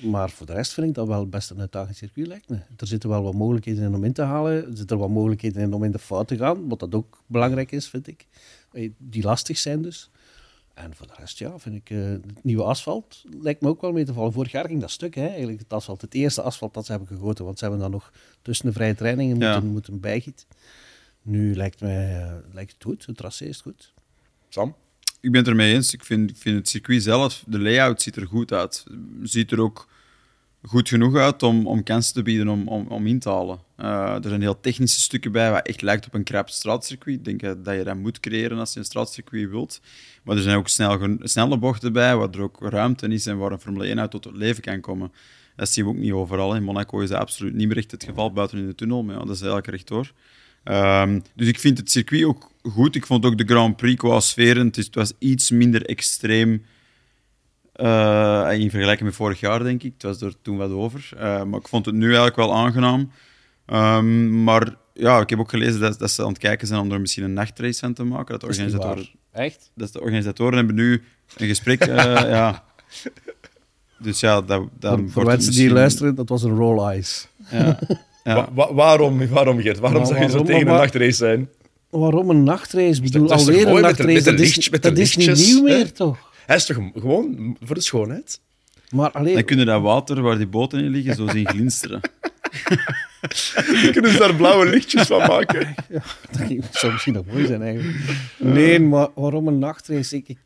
Maar voor de rest vind ik dat wel best een uitdagend circuit lijkt me. Er zitten wel wat mogelijkheden in om in te halen. Er zitten wat mogelijkheden in om in de fout te gaan. Wat dat ook belangrijk is, vind ik. Die lastig zijn dus. En voor de rest, ja, vind ik eh, het nieuwe asfalt lijkt me ook wel mee te vallen. Vorig jaar ging dat stuk, hè, eigenlijk het asfalt. Het eerste asfalt dat ze hebben gegoten, want ze hebben dan nog tussen de vrije trainingen Ja. moeten, moeten bijgieten. Nu lijkt, mij, eh, lijkt het goed, het tracé is goed. Sam? Ik ben het ermee eens. Ik vind, ik vind het circuit zelf, de layout ziet er goed uit. Ziet er ook goed genoeg uit om, om kansen te bieden om, om, om in te halen. Eh, er zijn heel technische stukken bij, wat echt lijkt op een krap straatcircuit. Ik denk dat dat je dat moet creëren als je een straatcircuit wilt. Maar er zijn ook snel, snelle bochten bij, waar er ook ruimte is en waar een Formule 1-auto tot leven kan komen. Dat zien we ook niet overal. In Monaco is dat absoluut niet meer echt het geval, buiten in de tunnel. Maar ja, dat is eigenlijk rechtdoor. Ehm, dus ik vind het circuit ook goed. Ik vond ook de Grand Prix qua. Het, is, het was iets minder extreem eh, in vergelijking met vorig jaar, denk ik. Het was er toen wat over. Eh, maar ik vond het nu eigenlijk wel aangenaam. Ehm, maar ja, ik heb ook gelezen dat, dat ze aan het kijken zijn om er misschien een nachtrace van te maken. Dat de Dat is niet organisatoren. Echt? dat de organisatoren hebben nu een gesprek. eh, ja. Dus ja, dat, dat Voor, voor mensen die luisteren, dat was een roll eyes. Ja. Ja. Wa- wa- waarom, waarom, Gert? Waarom zou je zo tegen een nachtrace zijn? Waarom een nachtrace? Ik bedoel, alweer een nachtrace. Dat is, dat is niet nieuw meer, toch? Hij is toch gewoon voor de schoonheid? Maar alleen, Dan kunnen dat water waar die boten in liggen zo zien glinsteren. Kunnen ze daar blauwe lichtjes van maken? dat zou misschien nog mooi zijn eigenlijk. Nee, maar waarom een nachtrace? Ik, ik,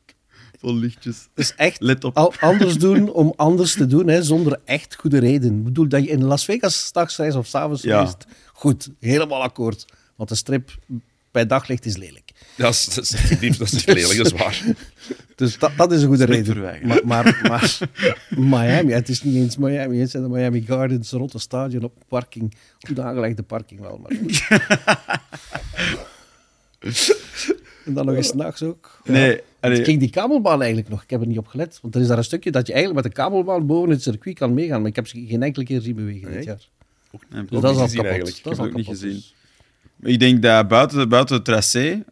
Vol lichtjes. het is echt Let op. al anders doen om anders te doen, hè, zonder echt goede reden. Ik bedoel, dat je in Las Vegas straks reist of s'avonds Ja. reist, goed, helemaal akkoord. Want de strip bij daglicht is lelijk. Dat is, dat is dat is lelijk, dat is waar. Dus dat, dat is een goede reden. Maar, maar, maar Miami, het is niet eens Miami, het zijn de Miami Gardens, rond het stadion op parking. Goed aangelegde parking wel, maar. En dan nog eens s'nachts ook. Nee, Het allee, ging die kabelbaan eigenlijk nog. Ik heb er niet op gelet. Want er is daar een stukje dat je eigenlijk met de kabelbaan boven het circuit kan meegaan. Maar ik heb ze geen enkele keer zien bewegen Nee? dit jaar. nee, Dus dat is al gezien kapot. eigenlijk. Dat is Ik al heb het ook kapot. niet dus- Maar ik denk dat buiten, buiten het tracé,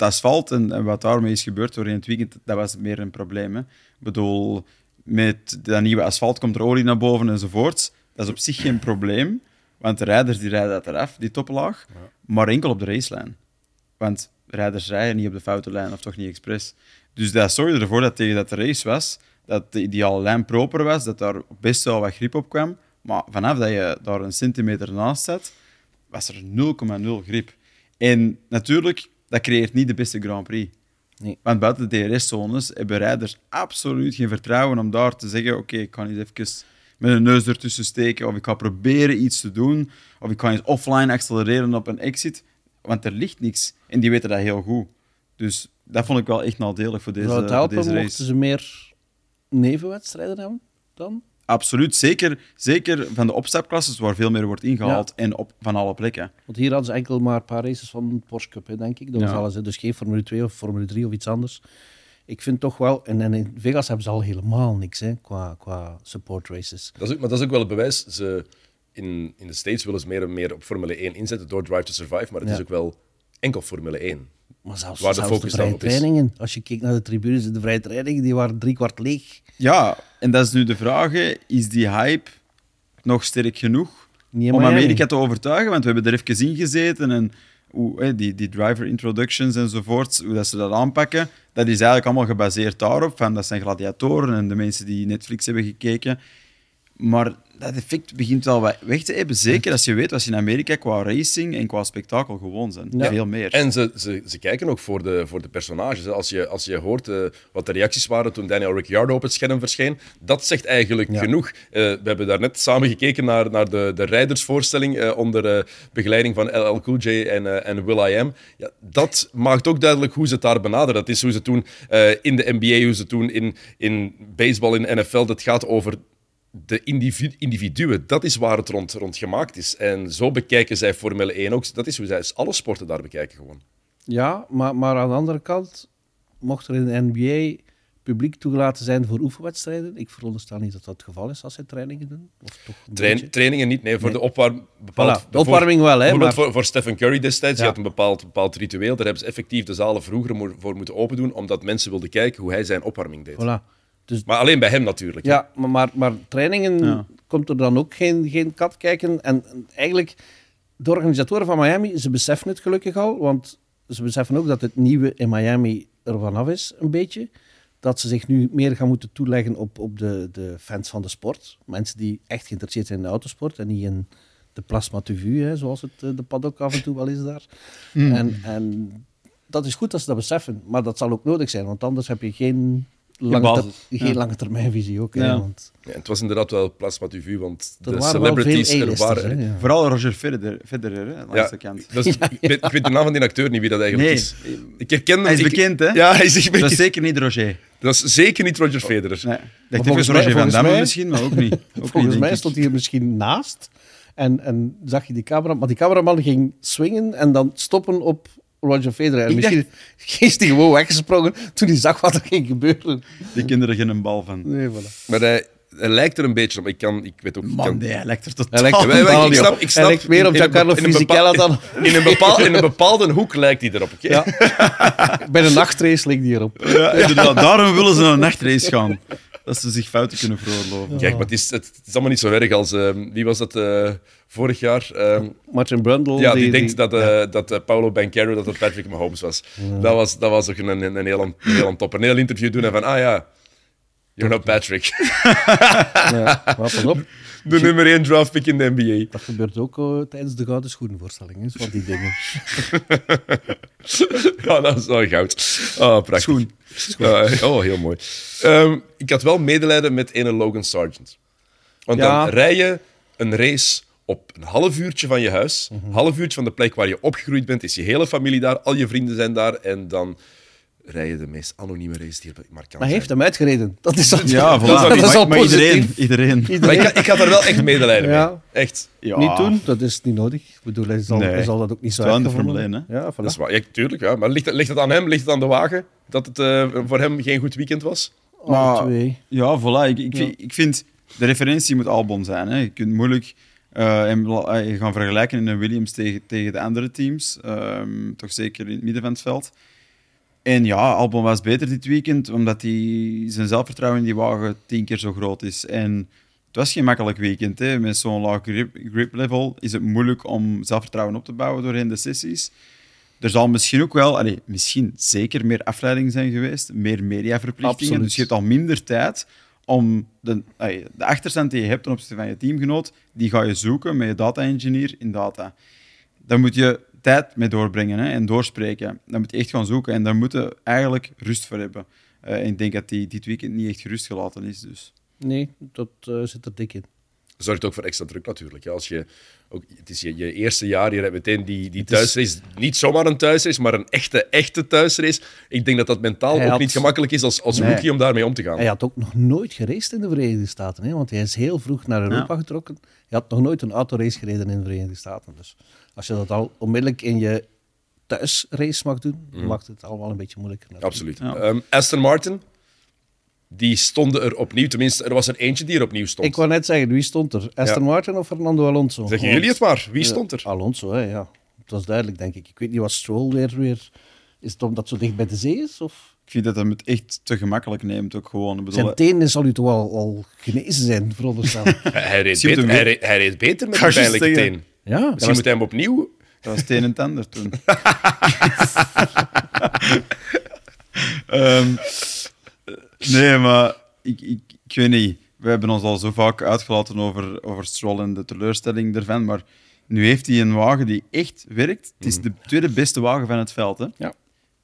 het asfalt en, en wat daarmee is gebeurd door in het weekend, dat was meer een probleem. Hè. Ik bedoel, met dat nieuwe asfalt komt er olie naar boven enzovoort. Dat is op zich geen probleem, want de rijders die rijden dat eraf, die toplaag, maar enkel op de racelijn. Want rijders rijden niet op de foute lijn, of toch niet expres. Dus dat zorgde ervoor dat tegen dat de race was, dat de ideale lijn proper was, dat daar best wel wat grip op kwam. Maar vanaf dat je daar een centimeter naast zat, was er 0,0 grip. En natuurlijk, dat creëert niet de beste Grand Prix. Nee. Want buiten de DRS-zones hebben rijders absoluut geen vertrouwen om daar te zeggen: Oké, ik kan eens even met een neus ertussen steken, of ik ga proberen iets te doen, of ik ga eens offline accelereren op een exit. Want er ligt niks. En die weten dat heel goed. Dus dat vond ik wel echt nadelig voor deze, Zou het voor helpen deze race. mochten ze meer nevenwedstrijden hebben dan? Absoluut, zeker, zeker van de opstapklasses waar veel meer wordt ingehaald en op, van alle plekken. Want hier hadden ze enkel maar een paar races van de Porsche Cup, hè, denk ik. Dat was Ja. alles, hè. dus geen Formule 2 of Formule 3 of iets anders. Ik vind toch wel, en, en in Vegas hebben ze al helemaal niks hè, qua, qua support races. Dat is ook, maar dat is ook wel het bewijs. Ze, in, in de States willen ze meer en meer op Formule 1 inzetten door Drive to Survive, maar het Ja. is ook wel enkel Formule 1. Maar zelfs, Waar de zelfs focus de dan vrije trainingen, als je kijkt naar de tribunes, de vrije trainingen, die waren drie kwart leeg. Ja, en dat is nu de vraag: hè. is die hype nog sterk genoeg om. Amerika te overtuigen? Want we hebben er even in gezeten en hoe, hè, die, die driver introductions enzovoort, hoe dat ze dat aanpakken, dat is eigenlijk allemaal gebaseerd daarop. Van, dat zijn gladiatoren en de mensen die Netflix hebben gekeken. Maar dat effect begint wel wat weg te hebben. Zeker als je weet wat ze in Amerika qua racing en qua spektakel gewoon zijn. Ja. Veel meer. En ze, ze, ze kijken ook voor de, voor de personages. Als je, als je hoort eh, wat de reacties waren toen Daniel Ricciardo op het scherm verscheen, dat zegt eigenlijk Ja. genoeg. Eh, we hebben daarnet samen gekeken naar, naar de, de rijdersvoorstelling eh, onder begeleiding van LL Cool J en, eh, en Will.i.am. Ja, dat maakt ook duidelijk hoe ze het daar benaderen. Dat is hoe ze toen eh, in de NBA, hoe ze toen in, in baseball, in NFL, dat gaat over de individu- individuen, dat is waar het rond, rond gemaakt is. En zo bekijken zij Formule 1 ook. Dat is hoe zij alle sporten daar bekijken gewoon. Ja, maar, maar aan de andere kant, mocht er in de NBA publiek toegelaten zijn voor oefenwedstrijden, ik veronderstel niet dat dat het geval is als zij trainingen doen. Of toch Train- trainingen niet, nee. Voor Nee. de opwarming... Bepaald, Voilà, de opwarming wel, hè, Bijvoorbeeld maar- voor, voor Stephen Curry destijds, die Ja. had een bepaald, bepaald ritueel. Daar hebben ze effectief de zalen vroeger voor moeten open doen, omdat mensen wilden kijken hoe hij zijn opwarming deed. Voilà. Dus Maar alleen bij hem natuurlijk. Ja, maar, maar, maar trainingen Ja. komt er dan ook geen, geen kat kijken. En en eigenlijk, de organisatoren van Miami, ze beseffen het gelukkig al, want ze beseffen ook dat het nieuwe in Miami er vanaf is, een beetje. Dat ze zich nu meer gaan moeten toeleggen op, op de, de fans van de sport. Mensen die echt geïnteresseerd zijn in de autosport en niet in de plasma TV, hè, zoals het eh, de paddock af en toe wel is daar. En, en dat is goed dat ze dat beseffen, maar dat zal ook nodig zijn, want anders heb je geen lange, basis. ter- geen Ja. lange termijnvisie ook. hè, Ja. want Ja, het was inderdaad wel plasma TV, want er de celebrities er waren. hè, ja. Vooral Roger Federer, Federer hè, langs Ja, de kant. dat is- ik, weet, ik weet de naam van die acteur niet wie dat eigenlijk Nee, is. Ik herken hem. hij is ik- bekend, hè? Ja, hij is echt Dat is zeker niet Roger. Dat is zeker niet Roger Federer. Nee. Ik dacht volgens mij- Roger van volgens Damme mij- misschien, maar ook niet. Ook Volgens niet, mij stond hij er misschien naast en, en zag je die camera, maar die cameraman ging swingen en dan stoppen op Roger Federer. En misschien is hij gewoon weggesprongen toen hij zag wat er ging gebeuren. Die kinderen geen bal van. Nee, voilà. Maar hij, hij lijkt er een beetje op. Ik, kan, ik weet ook... ik Man, kan, nee, hij lijkt er Hij totaal lijkt er wij- totaal ik niet snap- op. ik Hij snap- lijkt meer op in een Giancarlo een Fisichella dan... in, een bepaal, in een bepaalde hoek lijkt hij erop. oké? Ja. Bij de nachtrace ligt die erop. Ja, inderdaad. Daarom willen ze naar een nachtrace gaan. Dat ze zich fouten kunnen veroorloven. Kijk, maar het is, het, is allemaal niet zo erg als... ehm, wie was dat eh, vorig jaar? Ehm, Martin Brundle. ja, die, denkt dat, eh dat eh, Paulo Banchero dat het Patrick Mahomes was. Dat was. Dat was ook een, een, een heel, een heel top. Een heel interview doen en van, ah ja, you're not Patrick. Ja, maar pas op. De nummer 1 draft pick in de NBA. Dat gebeurt ook eh, tijdens de Gouden Schoenenvoorstelling. Van die dingen. Ja, dat is wel goud. Oh, prachtig. Schoen. Ja, oh, heel mooi. Ehm, ik had wel medelijden met ene Logan Sargent. Want Ja. dan rij je een race op een half uurtje van je huis. Mhm. Een half uurtje van de plek waar je opgegroeid bent. Is je hele familie daar, al je vrienden zijn daar. En dan rij je de meest anonieme race die er maar kan Maar hij heeft zijn. hem uitgereden. Dat is al, Ja, voilà. Dat is maar, al maar iedereen, iedereen. Maar ik, ik had er wel echt medelijden Ja. mee. Echt. Ja. Niet doen, dat is niet nodig. Ik bedoel, hij zal, Nee. hij zal dat ook niet zo Het is wel erg in de gevonden Formule hebben. Ja, voilà. Dat is waar. Ja, tuurlijk, ja. Maar ligt, het- ligt het aan hem? Ligt het aan de wagen? Dat het eh, voor hem geen goed weekend was? Maar- twee. Ja, voilà. Ik, ik, Ja. vind- ik vind, de referentie moet Albon zijn. Hè. Je kunt moeilijk eh, hem eh, gaan vergelijken in een Williams tegen, tegen de andere teams. Ehm, toch zeker in het midden van het veld. En ja, Albon was beter dit weekend, omdat hij zijn zelfvertrouwen in die wagen tien keer zo groot is. En het was geen makkelijk weekend. Hè. Met zo'n laag grip, grip level is het moeilijk om zelfvertrouwen op te bouwen doorheen de sessies. Er zal misschien ook wel, allee, misschien zeker meer afleiding zijn geweest, meer mediaverplichtingen. Absoluut. Dus je hebt al minder tijd om de, allee, de achterstand die je hebt ten opzichte van je teamgenoot, die ga je zoeken met je data-engineer in data. Daar moet je tijd mee doorbrengen hè, en doorspreken. Dan moet je echt gaan zoeken en daar moeten eigenlijk rust voor hebben. Eh, en ik denk dat die dit weekend niet echt gerust gelaten is. Dus. Nee, dat eh, zit er dik in. zorgt ook voor extra druk natuurlijk. Ja, als je, ook, het is je, je eerste jaar, je hebt meteen die, die thuisrace. Niet zomaar een thuisrace, maar een echte, echte thuisrace. Ik denk dat dat mentaal Hij ook had- niet gemakkelijk is als, als Nee. rookie om daarmee om te gaan. Hij had ook nog nooit geraced in de Verenigde Staten, hè, want hij is heel vroeg naar Europa Ja. getrokken. Hij had nog nooit een autorace gereden in de Verenigde Staten. Dus als je dat al onmiddellijk in je thuisrace mag doen, dan maakt het allemaal een beetje moeilijker. natuurlijk. Absoluut. Ja. Ehm, Aston Martin, die stonden er opnieuw. Tenminste, er was er eentje die er opnieuw stond. Ik wou net zeggen, wie stond er? Aston Martin of Fernando Alonso? Zeggen Want- jullie het maar. Wie stond er? Alonso, hè, ja. Het was duidelijk, denk ik. Ik weet niet wat Stroll weer... weer is het omdat het zo dicht bij de zee is? Of? Ik vind dat hij het echt te gemakkelijk neemt. Ook gewoon. Ik bedoel, Zijn tenen zal u toch al, al genezen zijn, veronderstel. Hij, hij, reed beter, hij, reed, hij reed beter met je pijnlijke teen. Ja, Misschien moet hij hem opnieuw... Dat was het een en ander toen. Ehm, nee, maar ik, ik, ik weet niet. We hebben ons al zo vaak uitgelaten over, over Stroll en de teleurstelling ervan. Maar nu heeft hij een wagen die echt werkt. Het is de tweede beste wagen van het veld. Hè? Ja.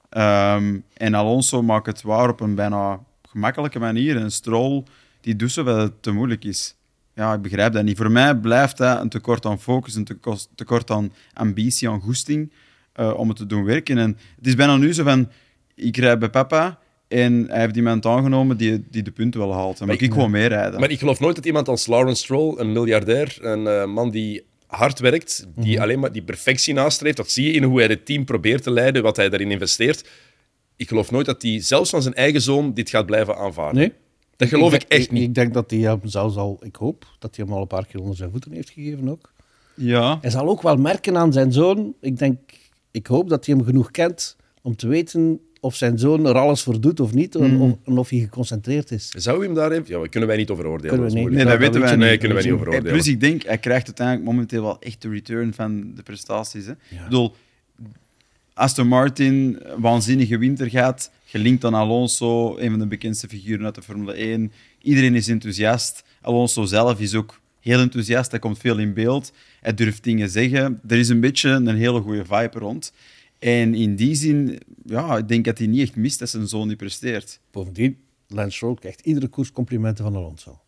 Ehm, en Alonso maakt het waar op een bijna gemakkelijke manier. En Stroll die doet zo dat het te moeilijk is. Ja, ik begrijp dat niet. Voor mij blijft dat een tekort aan focus, een tekort- tekort aan ambitie, aan goesting eh, om het te doen werken. En het is bijna nu zo van, ik rijd bij papa en hij heeft iemand aangenomen die, die de punten wel haalt. Dan moet ik gewoon meerijden. Maar ik geloof nooit dat iemand als Lawrence Stroll, een miljardair, een eh, man die hard werkt, die Mhm. alleen maar die perfectie nastreeft, dat zie je in hoe hij het team probeert te leiden, wat hij daarin investeert. Ik geloof nooit dat hij, zelfs van zijn eigen zoon, dit gaat blijven aanvaarden. Nee? Dat geloof ik, denk- echt niet. Ik denk dat hij hem zelfs al... Ik hoop dat hij hem al een paar keer onder zijn voeten heeft gegeven ook. Ja, Hij zal ook wel merken aan zijn zoon. Ik denk... Ik hoop dat hij hem genoeg kent om te weten of zijn zoon er alles voor doet of niet. En, of, en of hij geconcentreerd is. Zou hij hem daar even... Ja, daar kunnen wij niet over oordelen. We dat niet. Nee, dat weten wij Nee, niet. kunnen wij niet over En oordelen. Plus, ik denk, hij krijgt uiteindelijk momenteel wel echt de return van de prestaties. Hè. Ik bedoel, Aston Martin, waanzinnige winter gaat, gelinkt aan Alonso, een van de bekendste figuren uit de Formule 1. Iedereen is enthousiast. Alonso zelf is ook heel enthousiast, hij komt veel in beeld. Hij durft dingen zeggen. Er is een beetje een hele goede vibe rond. En in die zin, ja, ik denk dat hij niet echt mist dat zijn zoon niet presteert. Bovendien, Lance Stroll krijgt iedere koers complimenten van Alonso.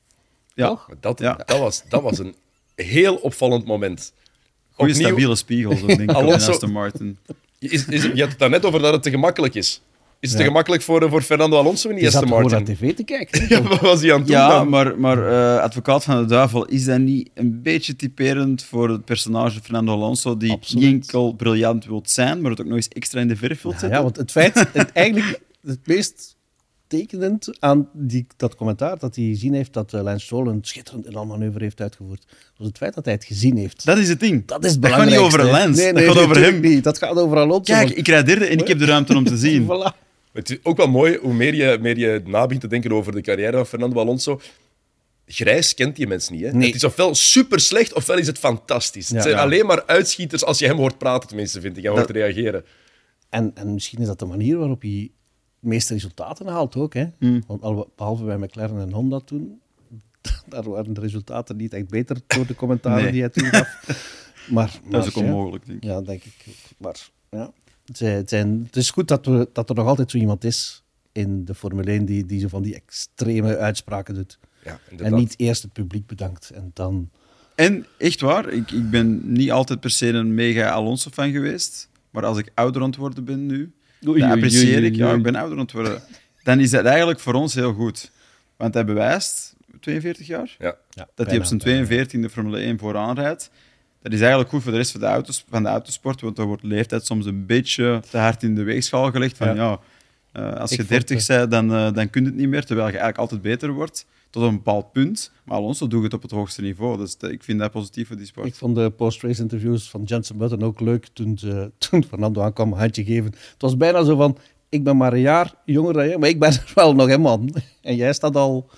Ja, Toch? Dat, Ja. dat, was, dat was een heel opvallend moment. goede Opnieuw- stabiele spiegels, ook, denk ik, Alonso- Aston Martin. Is, is, je had het daarnet over dat het te gemakkelijk is. Is het Ja. te gemakkelijk voor, eh, voor Fernando Alonso in die zat Aston gewoon naar Martin? tv te kijken. Ja, wat was hij aan het doen Ja, maar, maar eh, advocaat van de duivel, is dat niet een beetje typerend voor het personage Fernando Alonso, die Absoluut. niet enkel briljant wilt zijn, maar het ook nog eens extra in de verf wilt Ja, zetten? ja, want het feit, het, eigenlijk het meest tekenend aan die, dat commentaar dat hij gezien heeft dat uh, Lance Stroll een schitterend manoeuvre heeft uitgevoerd. was het feit dat hij het gezien heeft. Dat is het ding. Dat is het Dat gaat niet over Lance. Nee, dat gaat over hem. Niet. Dat gaat over Alonso. Kijk, ik rijd derde en ik heb de ruimte om te zien. voilà. Het is ook wel mooi hoe meer je, meer je na begint te denken over de carrière van Fernando Alonso. Grijs kent die mens niet. Hè? Nee. Het is ofwel super slecht ofwel is het fantastisch. Ja. het zijn Ja. alleen maar uitschieters als je hem hoort praten, tenminste, vind ik. En hoort Dat- reageren. En, en misschien is dat de manier waarop hij de meeste resultaten haalt ook. Hè? Hmm. Want al, behalve bij McLaren en Honda toen, daar waren de resultaten niet echt beter door de commentaren Nee. die hij toen gaf. Maar, Dat is ook maar, ja. onmogelijk, denk ik. Ja, denk ik. ook. Maar ja, het, zijn- het, is goed dat, we, dat er nog altijd zo iemand is in de Formule 1 die, die zo van die extreme uitspraken doet. Ja, En niet eerst het publiek bedankt en dan... En echt waar, ik, ik ben niet altijd per se een mega Alonso-fan geweest. Maar als ik ouder aan het worden ben nu, Oei, dan oei, apprecieer oei, ik. Ja, ik ben ouder aan het worden. Dan is dat eigenlijk voor ons heel goed. Want hij bewijst, 42 jaar, Ja. Ja, dat hij op zijn 42 de Formule 1 vooraan rijdt. Dat is eigenlijk goed voor de rest van de, auto's, van de autosport, want daar wordt leeftijd soms een beetje te hard in de weegschaal gelegd. Van, Ja. ja. eh, als Ik je vond, 30 bent, dan, eh, dan kun je het niet meer, terwijl je eigenlijk altijd beter wordt, tot een bepaald punt. Maar Alonso doet het op het hoogste niveau, dus ik vind dat positief voor die sport. Ik vond de post-race interviews van Jensen Button ook leuk toen, ze, toen Fernando aankwam, een handje geven. Het was bijna zo van, ik ben maar een jaar jonger dan jij, maar ik ben er wel nog een man. En jij staat al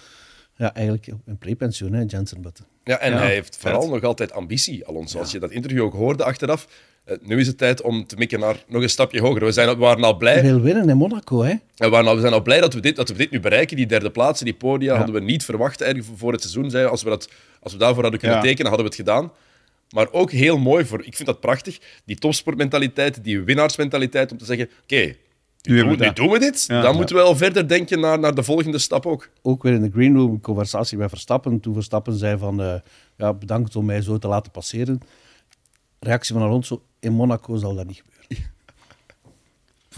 ja, eigenlijk in prepensioen, hè, Jensen Button. Ja, en Ja, hij heeft vet. vooral nog altijd ambitie, Alonso. Als je dat interview ook hoorde achteraf, eh, nu is het tijd om te mikken naar nog een stapje hoger. We, zijn, we waren al blij wil winnen in Monaco, hè. We, waren al- we zijn al blij dat we, dit, dat we dit nu bereiken. Die derde plaatsen, die podia, Ja. hadden we niet verwacht eigenlijk voor het seizoen. Zei, als, we dat, als we daarvoor hadden kunnen Ja. tekenen, hadden we het gedaan. Maar ook heel mooi, voor, ik vind dat prachtig, die topsportmentaliteit, die winnaarsmentaliteit, om te zeggen, oké, Nu nu, hebben doen- we nu doen we dit. Ja. Dan Ja. moeten we wel verder denken naar, naar de volgende stap ook. Ook weer in de green room, een conversatie met Verstappen. Toen Verstappen zei van, eh, ja, bedankt om mij zo te laten passeren. Reactie van Alonso, in Monaco zal dat niet gebeuren.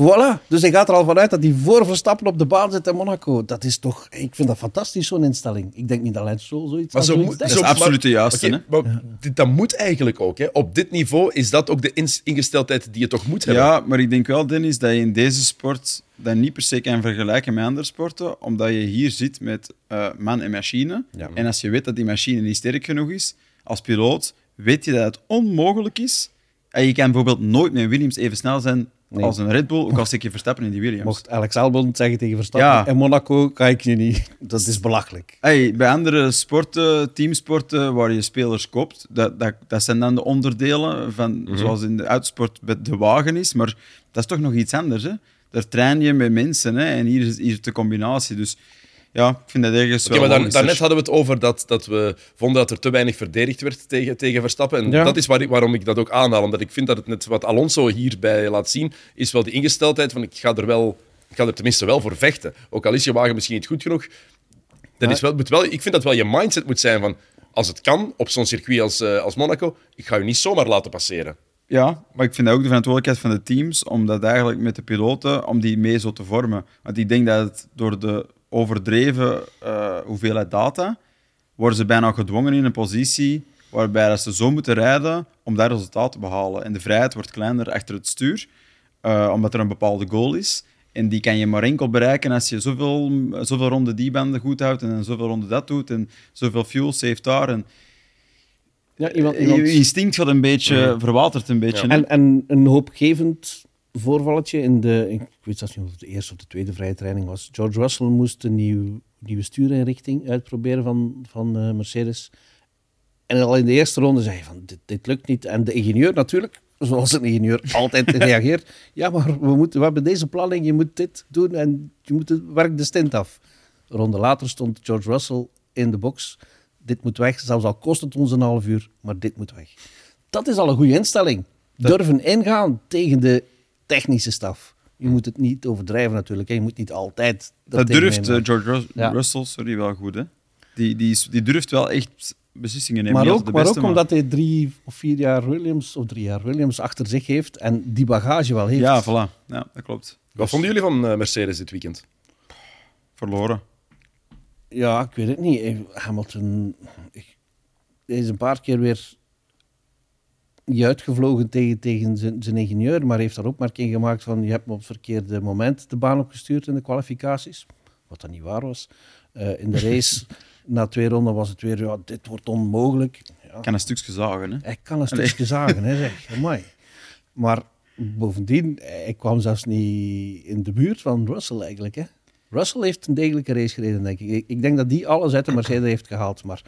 Voilà, dus hij gaat er al vanuit dat hij voor Verstappen op de baan zit in Monaco. Dat is toch, ik vind dat fantastisch, zo'n instelling. Ik denk niet dat Lance Stroll zoiets Maar aan zo moet-. Dat is Zo, absoluut de juiste. Oké, hè? maar dit, dat moet eigenlijk ook. Hè. Op dit niveau is dat ook de ingesteldheid die je toch moet hebben. Ja, maar ik denk wel, Dennis, dat je in deze sport dat niet per se kan vergelijken met andere sporten, omdat je hier zit met eh, man en machine. Ja. En als je weet dat die machine niet sterk genoeg is, als piloot, weet je dat het onmogelijk is. En je kan bijvoorbeeld nooit met Williams even snel zijn Nee. als een Red Bull, ook al steek je Verstappen in die Williams. Mocht Alex Albon zeggen tegen Verstappen, Ja. in Monaco kan ik je niet. Dat is belachelijk. Hey, bij andere sporten, teamsporten, waar je spelers koopt, dat, dat, dat zijn dan de onderdelen van, zoals in de uitsport de wagen is, maar dat is toch nog iets anders. Hè? Daar train je met mensen hè? en hier is, hier de combinatie. Dus ja, ik vind dat ergens Oké, wel maar dan, logischer. daarnet hadden we het over dat, dat we vonden dat er te weinig verdedigd werd tegen, tegen Verstappen. En Ja. dat is waar, ik- waarom ik dat ook aanhaal. Omdat ik vind dat het net wat Alonso hierbij laat zien, is wel die ingesteldheid van ik ga er wel, ik ga er tenminste wel voor vechten. Ook al is je wagen misschien niet goed genoeg. Dat is wel, moet wel, ik vind dat wel je mindset moet zijn van als het kan op zo'n circuit als, eh, als Monaco, ik ga je niet zomaar laten passeren. Ja, maar ik vind dat ook de verantwoordelijkheid van de teams om dat eigenlijk met de piloten, om die mee zo te vormen. Want ik denk dat het door de overdreven eh, hoeveelheid data, worden ze bijna gedwongen in een positie waarbij dat ze zo moeten rijden om dat resultaat te behalen. En de vrijheid wordt kleiner achter het stuur, eh, omdat er een bepaalde goal is. En die kan je maar enkel bereiken als je zoveel, zoveel ronden die banden goed houdt en zoveel ronden dat doet en zoveel fuel saved daar. En Ja, iemand, je instinct gaat een beetje, verwatert een beetje. En, en een hoopgevend voorvalletje in de, ik weet zelfs niet of het de eerste of de tweede vrije training was. George Russell moest een nieuw, nieuwe stuurinrichting uitproberen van, van eh, Mercedes. En al in de eerste ronde zei hij van, dit, dit lukt niet. En de ingenieur natuurlijk, zoals een ingenieur altijd reageert. Ja, maar we, moeten, we hebben deze planning, je moet dit doen en je moet het werk de stint af. Een ronde later stond George Russell in de box. Dit moet weg, zelfs al kost het ons een half uur, maar dit moet weg. Dat is al een goede instelling. Durven ingaan tegen de technische staf. Je moet het niet overdrijven natuurlijk. Hè. Je moet niet altijd... Dat durft nemen. eh, George Rus- Ja. Russell sorry, wel goed. Hè? Die, die, is- die durft wel echt beslissingen nemen. Maar ook, de maar beste, ook omdat hij drie of vier jaar Williams, of drie jaar Williams achter zich heeft en die bagage wel heeft. Ja, voilà. Ja, dat klopt. Wat vonden jullie van eh, Mercedes dit weekend? Verloren. Ja, ik weet het niet. Hamilton ik- hij is een paar keer weer niet uitgevlogen tegen, tegen zijn, zijn ingenieur, maar heeft daar opmerking gemaakt van je hebt me op het verkeerde moment de baan opgestuurd in de kwalificaties. wat dat niet waar was. Eh, in de race, na twee ronden was het weer, ja, dit wordt onmogelijk. Ja, Ik kan een stukje zagen, hè. hij kan een stukje zagen, hè, zeg. Amai. Maar bovendien, hij kwam zelfs niet in de buurt van Russell eigenlijk. Hè. Russell heeft een degelijke race gereden, denk ik. Ik, ik denk dat die alles uit de Mercedes heeft gehaald. Maar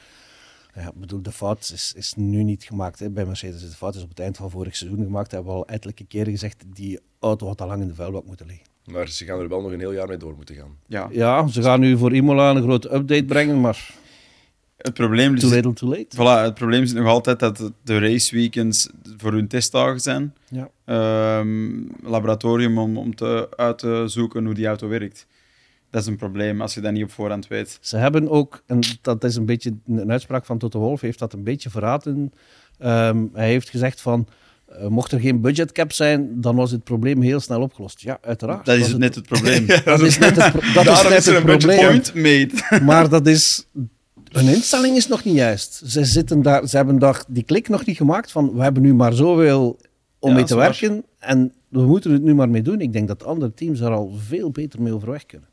ja, ik bedoel, de fout is, is nu niet gemaakt hè, bij Mercedes. De fout is op het eind van vorig seizoen gemaakt. Dat hebben we al ettelijke keren gezegd. Die auto had al lang in de vuilbak moeten liggen. Maar ze gaan er wel nog een heel jaar mee door moeten gaan. Ja. Ja, ze gaan nu voor Imola een grote update brengen, maar Het probleem, too is, little too late. voilà, het probleem is nog altijd dat de raceweekends voor hun testdagen zijn. Ja. Ehm, laboratorium om, om te, uit te zoeken hoe die auto werkt. Dat is een probleem als je dat niet op voorhand weet. Ze hebben ook, en dat is een beetje een uitspraak van Toto Wolff, heeft dat een beetje verraten. Ehm, hij heeft gezegd van, eh, mocht er geen budgetcap zijn, dan was het probleem heel snel opgelost. Ja, uiteraard. Dat is het net het probleem. Dat is net het, pro- dat is net is het een budget probleem. Point. Maar dat is... Hun instelling is nog niet juist. Ze, zitten daar, ze hebben daar die klik nog niet gemaakt van we hebben nu maar zoveel om Ja, mee te werken en we moeten het nu maar mee doen. Ik denk dat andere teams daar al veel beter mee overweg kunnen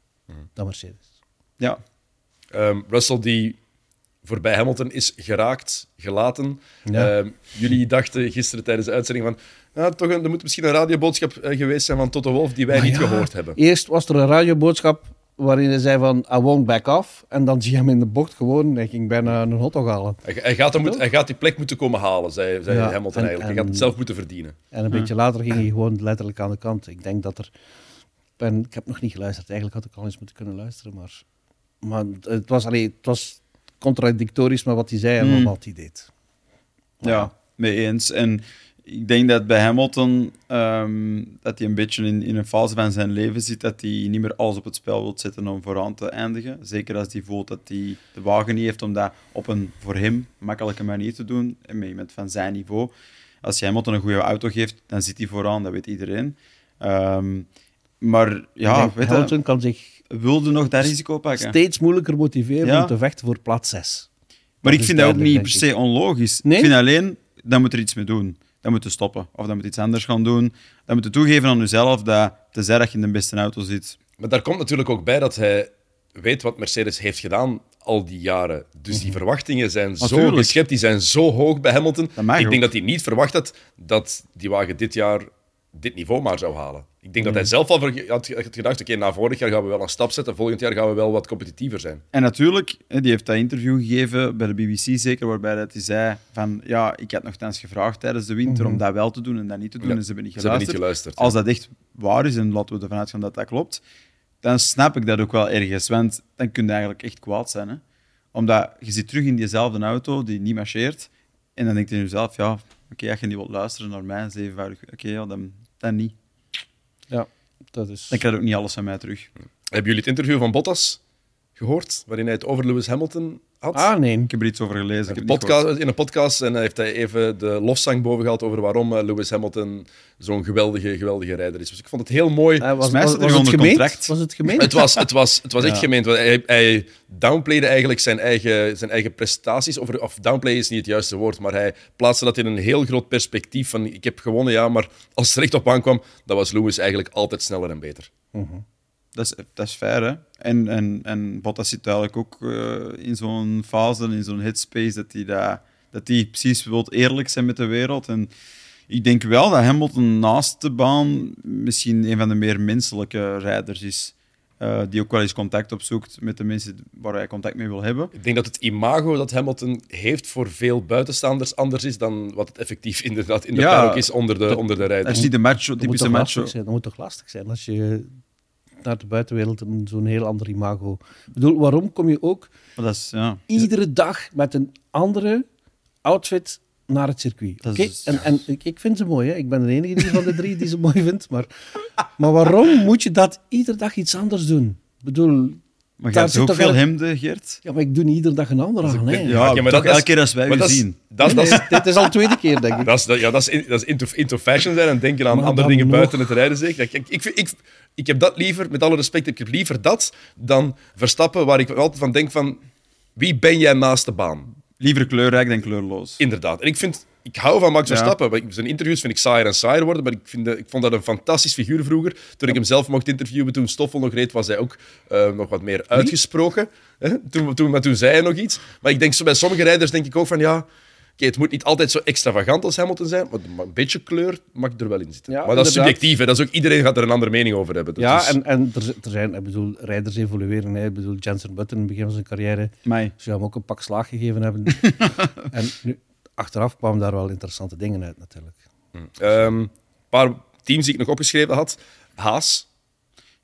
dan Mercedes. Ja, Ehm, Russell die voorbij Hamilton is geraakt, gelaten. Ja. Ehm, jullie dachten gisteren tijdens de uitzending van... Nou, toch een, er moet misschien een radioboodschap eh, geweest zijn van Toto Wolff die wij Maar niet ja, gehoord hebben. Eerst was er een radioboodschap waarin hij zei van I won't back off. En dan zie je hem in de bocht gewoon. Hij ging bijna een hotdog halen. Hij, hij gaat moet, hij gaat die plek moeten komen halen, zei, zei Ja, Hamilton en- eigenlijk. Hij en- gaat het zelf moeten verdienen. En een beetje later ging hij gewoon letterlijk aan de kant. Ik denk dat er... Ben, ik heb nog niet geluisterd. Eigenlijk had ik al eens moeten kunnen luisteren. Maar, maar het, was, allee, het was contradictorisch met wat hij zei en Hmm. wat hij deed. ja, mee eens. En ik denk dat bij Hamilton ehm, dat hij een beetje in, in een fase van zijn leven zit dat hij niet meer alles op het spel wil zetten om vooraan te eindigen. Zeker als hij voelt dat hij de wagen niet heeft om dat op een voor hem makkelijke manier te doen. En met iemand van zijn niveau. Als je Hamilton een goede auto geeft, dan zit hij vooraan, dat weet iedereen. Ehm, maar ja, denk, weet je, Hamilton kan zich wilde nog dat risico pakken. steeds moeilijker motiveren Ja. om te vechten voor plaats 6. Maar ik vind dat ook niet per se onlogisch. Nee? Ik vind alleen, dan moet er iets mee doen. Dan moet je stoppen. Of dan moet je iets anders gaan doen. Dan moet je toegeven aan jezelf dat, tenzij dat je in de beste auto zit. Maar daar komt natuurlijk ook bij dat hij weet wat Mercedes heeft gedaan al die jaren. Dus die verwachtingen zijn zo geschept, die zijn zo hoog bij Hamilton. Dat Ik denk ook. dat hij niet verwacht had dat die wagen dit jaar dit niveau maar zou halen. Ik denk dat hij zelf al had had gedacht, oké, na vorig jaar gaan we wel een stap zetten, volgend jaar gaan we wel wat competitiever zijn. En natuurlijk, hè, die heeft dat interview gegeven bij de BBC zeker, waarbij dat hij zei van ja, ik had nogthans gevraagd tijdens de winter om dat wel te doen en dat niet te doen. Ja, en ze hebben niet ze hebben geluisterd. niet geluisterd, Als dat echt waar is, en laten we ervan uitgaan dat dat klopt, dan snap ik dat ook wel ergens. Want dan kun je eigenlijk echt kwaad zijn. Hè? Omdat je zit terug in diezelfde auto die niet marcheert. En dan denk je in jezelf, ja, oké, als je niet wilt luisteren naar mij, zevenvoudig, oké, ja, dan, dan niet. Ja, dat is... Dan krijg je ook niet alles van mij terug. Hebben jullie het interview van Bottas gehoord, waarin hij het over Lewis Hamilton had? Ah, nee. Ik heb er iets over gelezen. Een podcast, in een podcast en hij heeft hij even de lofzang boven gehaald over waarom eh, Lewis Hamilton zo'n geweldige, geweldige rijder is. Dus ik vond het heel mooi. Eh, was, was, het gemeend? Was het gemeend? Het was, het was, het was echt gemeend. want Hij, hij downplayde eigenlijk zijn eigen, zijn eigen prestaties. Of, of downplay is niet het juiste woord, maar hij plaatste dat in een heel groot perspectief. Van ik heb gewonnen, ja, maar als het er echt op aankwam, dan was Lewis eigenlijk altijd sneller en beter. Dat is, dat is fair, hè. En, en, en Bottas zit eigenlijk ook eh, in zo'n fase, in zo'n headspace, dat hij dat, dat hij precies wil eerlijk zijn met de wereld. En ik denk wel dat Hamilton naast de baan misschien een van de meer menselijke rijders is. eh, die ook wel eens contact opzoekt met de mensen waar hij contact mee wil hebben. Ik denk dat het imago dat Hamilton heeft voor veel buitenstaanders anders is dan wat het effectief inderdaad in de Ja, paddock is onder de, onder de Dat rijders. is niet de macho, Dat typische macho. dat moet toch lastig zijn als je naar de buitenwereld een- zo'n heel ander imago... Ik bedoel, waarom kom je ook dat is, ja. iedere dag met een andere outfit naar het circuit? Dat Oké, is- En, en ik, ik vind ze mooi, hè. ik ben de enige die van de drie die ze mooi vindt. Maar, maar waarom moet je dat iedere dag iets anders doen? Ik bedoel, Maar gaat ook toch veel hemden, Geert? ja, maar ik doe niet iedere dag een ander aan. hè. Ja, maar dat- toch dat is- elke keer als wij u dat is- zien. Dat, dat, dit is al de tweede keer, denk ik. Dat is, dat, ja, dat is, in- dat is into, into fashion zijn en denken aan Maar andere dingen nog. buiten het rijden. Zeker. Ik, ik, ik, ik, ik heb dat liever, met alle respect, ik heb liever dat dan Verstappen, waar ik altijd van denk van, wie ben jij naast de baan? Liever kleurrijk dan kleurloos. Inderdaad. En ik vind ik hou van Max Ja. Verstappen. ik- Zijn interviews vind ik saaier en saaier worden, maar ik, vind, ik vond dat een fantastisch figuur vroeger. Toen ik hem zelf mocht interviewen, toen Stoffel nog reed, was hij ook eh, nog wat meer uitgesproken. Hè? Toen, toen, maar toen zei hij nog iets. Maar ik denk, zo bij sommige rijders denk ik ook van, ja... Oké, het moet niet altijd zo extravagant als Hamilton zijn, maar een beetje kleur mag er wel in zitten. Ja, maar dat is subjectief, hè. Dat is ook, iedereen gaat er een andere mening over hebben. Dat Ja, is- en, en er, er zijn, ik bedoel, rijders evolueren. Hè. Ik bedoel, Jensen Button in het begin van zijn carrière Mij. zou hem ook een pak slaag gegeven hebben. en nu, achteraf kwamen daar wel interessante dingen uit, natuurlijk. Ehm, een paar teams die ik nog opgeschreven had. Haas,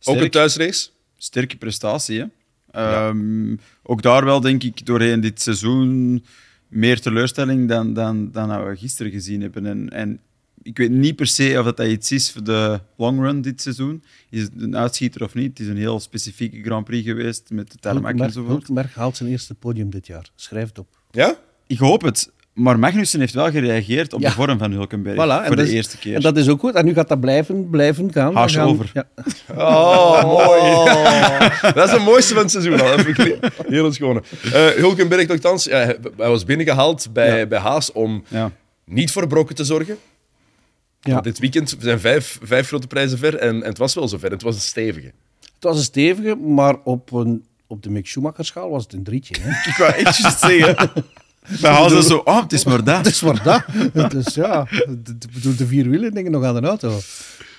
ook een thuisrace. sterke prestatie. Hè? Ehm, ook daar wel, denk ik, doorheen dit seizoen meer teleurstelling dan, dan, dan dat we gisteren gezien hebben. En, en ik weet niet per se of dat, dat iets is voor de long run dit seizoen. Is het een uitschieter of niet? Het is een heel specifieke Grand Prix geweest met de Hulkenberg, enzovoort. Hulkenberg haalt zijn eerste podium dit jaar. Schrijf het op. Ja? Ik hoop het. Maar Magnussen heeft wel gereageerd op Ja. de vorm van Hulkenberg. Voilà, voor dat de is- eerste keer. En dat is ook goed. En nu gaat dat blijven, blijven gaan. Gaan- over. Ja. Oh, mooi. dat is het mooiste van het seizoen al. Heel schone. Eh Hulkenberg nogthans, ja, hij was binnengehaald bij, Ja. bij Haas om Ja. niet voor brokken te zorgen. Dit weekend zijn vijf, vijf grote prijzen ver en, en het was wel zover. Het was een stevige. Het was een stevige, maar op, een, op de Mick Schumacher-schaal was het een drietje. Hè? Ik wou echt juist zeggen. Bij Haas is zo, oh, het is maar dat. Het is maar dat. Dus ja, de, de, bedoel, de vier wielen dingen nog aan de auto.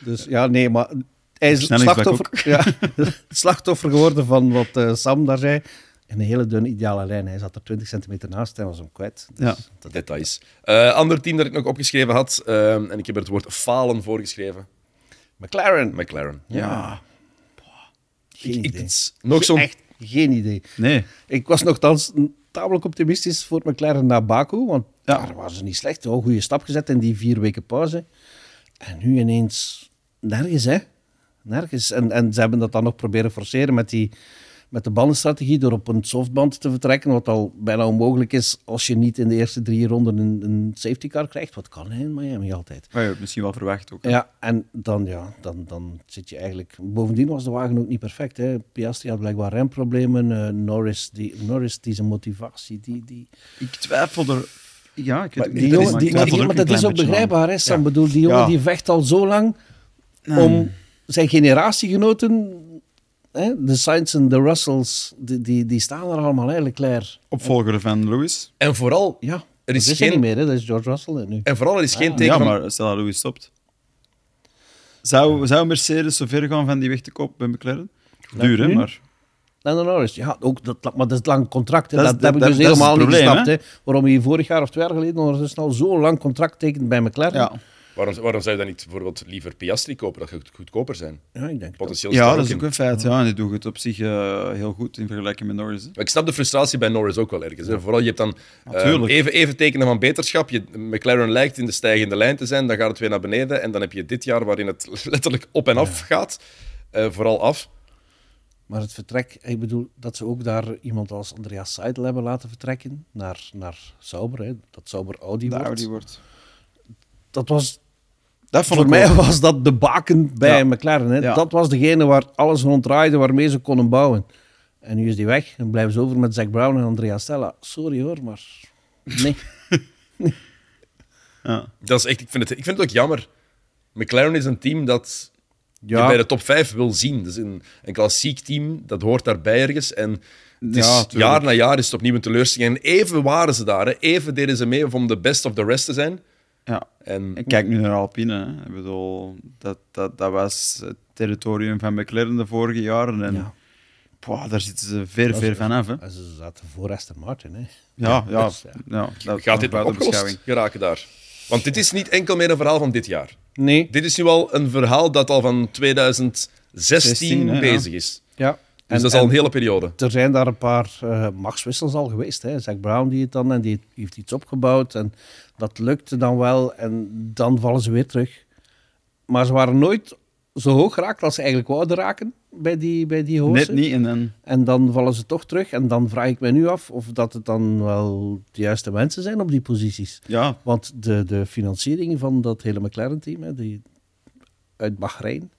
Dus ja, nee, maar hij is het slachtoffer, ja, slachtoffer geworden van wat eh, Sam daar zei. Een hele dunne ideale lijn. Hij zat er 20 centimeter naast en was hem kwijt. Dus Ja. Dat details. Eh ander team dat ik nog opgeschreven had, eh, en ik heb er het woord falen voorgeschreven. McLaren. McLaren. Ja. Geen Ik- ik- idee. nog zo'n... Echt geen idee. Nee. Ik was nogthans tamelijk optimistisch voor McLaren na Baku, want Ja. daar waren ze niet slecht. Een goede stap gezet in die vier weken pauze. En nu ineens nergens, hè. Nergens. En, en ze hebben dat dan nog proberen forceren met, die, met de bandenstrategie door op een softband te vertrekken, wat al bijna onmogelijk is als je niet in de eerste drie ronden een, een safety car krijgt. Wat kan hè, in Miami altijd. Maar je hebt misschien wel verwacht ook. Ja, en dan, ja, dan, dan zit je eigenlijk... Bovendien was de wagen ook niet perfect. Hè. Piastri had blijkbaar remproblemen. eh, Norris, die, Norris, die zijn motivatie... Die, die, Ik twijfel er... Ja, ik maar die jongen, die, maar, dat is ook begrijpbaar, hè, Sam? Ja. bedoel, die jongen Ja. die vecht al zo lang om zijn generatiegenoten... Hè, de Sainz en de Russells, die, die, die staan er allemaal eigenlijk klaar. Opvolger van Lewis. En vooral, Ja, Er dat is geen- niet meer. Hè. Dat is George Russell hè, nu. en vooral er is geen teken Ja, maar stel dat Lewis stopt. Zou, zou Mercedes zo ver gaan van die weg te kopen bij McLaren? Duur, hè? Maar Lando Norris, ja, ook dat, maar dat is het lang contract. Hè. Dat Dat, is- dat, heb dat- ik dus helemaal niet probleem, gesnapt. Hè. Waarom hij vorig jaar of twee jaar geleden al zo'n lang contract tekent bij McLaren. ja, Waarom, waarom zou je dan niet bijvoorbeeld liever Piastri kopen? Dat gaat goedkoper zijn. Ja, ik denk. Potentieel ja daar dat is in. ook een feit. Ja, en die doet het op zich eh, heel goed in vergelijking met Norris. hè. Ik snap de frustratie bij Norris ook wel ergens. Hè. Vooral, je hebt dan eh, even, even tekenen van beterschap. Je, McLaren lijkt in de stijgende lijn te zijn, dan gaat het weer naar beneden. En dan heb je dit jaar waarin het letterlijk op en af gaat. Eh, vooral af. Maar het vertrek, ik bedoel dat ze ook daar iemand als Andreas Seidel hebben laten vertrekken naar, naar Sauber, hè, dat Sauber Audi wordt. Audi wordt. Dat was, Dat vond voor ik mij ook. was dat de baken bij Ja. McLaren. Hè. Ja. Dat was degene waar alles rond draaide, waarmee ze konden bouwen. En nu is die weg en blijven ze over met Zack Brown en Andreas Stella. Sorry hoor, maar nee. Ja. Dat is echt, ik, vind het, ik vind het ook jammer. McLaren is een team dat je Ja. bij de top 5 wil zien. Dat is een, een klassiek team, dat hoort daarbij ergens. En het Ja, jaar na jaar is het opnieuw een teleurstelling. En even waren ze daar. Hè. Even deden ze mee om de best of the rest te zijn. Ja. En En kijk nu naar Alpine. Hè. Ik bedoel, dat, dat, dat was het territorium van McLaren de vorige jaren. En Ja. Pwah, daar zitten ze ver, ver vanaf. Hè. Ze zaten voor Aston Martin. Hè. Ja, ja, dus, ja. ja. dat gaat dit opgelost beschouwing. geraken daar? Want dit is niet enkel meer een verhaal van dit jaar. Nee. Dit is nu al een verhaal dat al van 2016 16, hè, ja. bezig is. Ja. Dus En- dat is al een en hele periode. Er zijn daar een paar eh machtswissels al geweest. Hè. Zack Brown die het dan en die heeft iets opgebouwd. En dat lukte dan wel. En dan vallen ze weer terug. Maar ze waren nooit zo hoog geraakt als ze eigenlijk wouden raken bij die, bij die. Net niet. En dan, En dan vallen ze toch terug. En dan vraag ik me nu af of dat het dan wel de juiste mensen zijn op die posities. ja, Want de, de financiering van dat hele McLaren-team, die, uit Bahrein,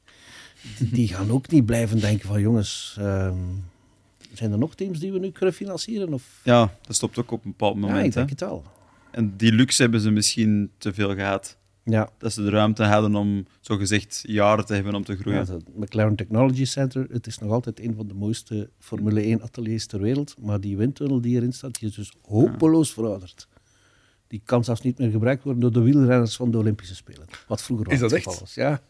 die, die gaan ook niet blijven denken van jongens, ehm, zijn er nog teams die we nu kunnen financieren? Of... ja, dat stopt ook op een bepaald Ja, moment. ik denk hè. het wel. En die luxe hebben ze misschien te veel gehad. Ja, Dat ze de ruimte hadden om zogezegd jaren te hebben om te groeien. Ja, het McLaren Technology Center, het is nog altijd een van de mooiste Formule 1 ateliers ter wereld, maar die windtunnel die erin staat, die is dus hopeloos verouderd. Die kan zelfs niet meer gebruikt worden door de wielrenners van de Olympische Spelen. Wat vroeger wel Is dat het echt? geval was. Ja.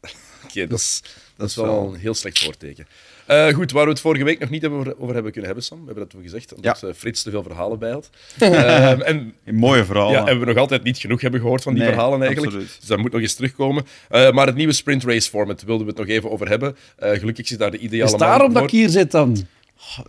Oké, dat is, dat is wel wel- een heel slecht voorteken. Eh, goed, waar we het vorige week nog niet over, over hebben kunnen hebben, Sam. We hebben dat toen gezegd, omdat eh, Frits te veel verhalen bij had. Ehm, en, Een mooie verhaal. ja, en we nog altijd niet genoeg hebben gehoord van die Nee, verhalen eigenlijk. absoluut. Dus dat moet nog eens terugkomen. Eh, maar het nieuwe sprint race format wilden we het nog even over hebben. Eh, gelukkig zit daar de ideale Is man daarom dat ik hier zit dan?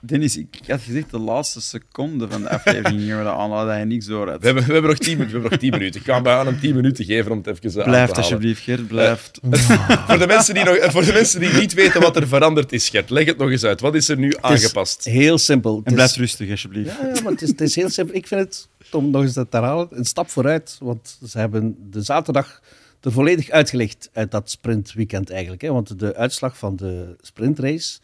Dennis, ik had gezegd de laatste seconde van de aflevering gingen we dat aan, dat hij niks door had. We hebben, we, hebben nog tien, minuten- we hebben nog tien minuten. Ik ga hem aan hem tien minuten geven om het even eh, aan te halen. alsjeblieft, Gert, blijf. voor, de mensen die nog, eh, voor de mensen die niet weten wat er veranderd is, Gert, leg het nog eens uit. Wat is er nu Het is aangepast? Heel simpel. En blijf rustig, alsjeblieft. Ja, ja, maar het is, het is heel simpel. Ik vind het, om nog eens dat te herhalen, een stap vooruit. Want ze hebben de zaterdag er volledig uitgelegd uit dat sprintweekend eigenlijk. Hè. Want de uitslag van de sprintrace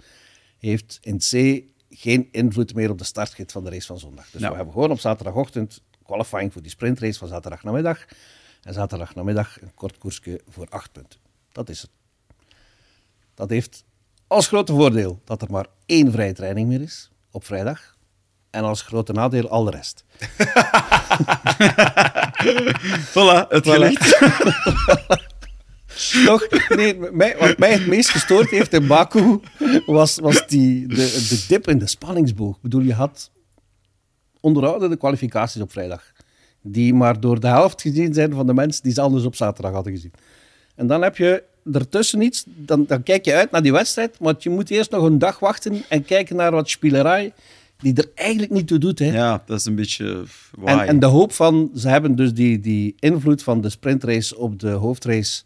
heeft in C geen invloed meer op de startgrid van de race van zondag. Dus Ja. we hebben gewoon op zaterdagochtend qualifying voor die sprintrace van zaterdagnamiddag. En zaterdagnamiddag een kort koersje voor acht punten. Dat is het. Dat heeft als grote voordeel dat er maar één vrije training meer is op vrijdag. En als grote nadeel al de rest. Voilà, het gelegd. Toch? Nee, mij, wat mij het meest gestoord heeft in Baku was, was die, de, de dip in de spanningsboog. Ik bedoel, je had onderhouden de kwalificaties op vrijdag. Die maar door de helft gezien zijn van de mensen die ze anders op zaterdag hadden gezien. En dan heb je ertussen iets, dan, dan kijk je uit naar die wedstrijd, maar je moet eerst nog een dag wachten en kijken naar wat spielerij die er eigenlijk niet toe doet. Hè. Ja, dat is een beetje En, en de hoop van, ze hebben dus die, die invloed van de sprintrace op de hoofdrace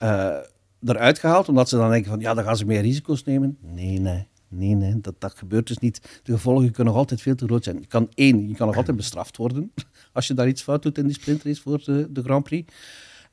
eh, eruit gehaald, omdat ze dan denken van, ja, dan gaan ze meer risico's nemen. Nee, nee, nee, nee, dat, dat gebeurt dus niet. De gevolgen kunnen nog altijd veel te groot zijn. Je kan één, je kan nog altijd bestraft worden als je daar iets fout doet in die sprintrace voor de, de Grand Prix.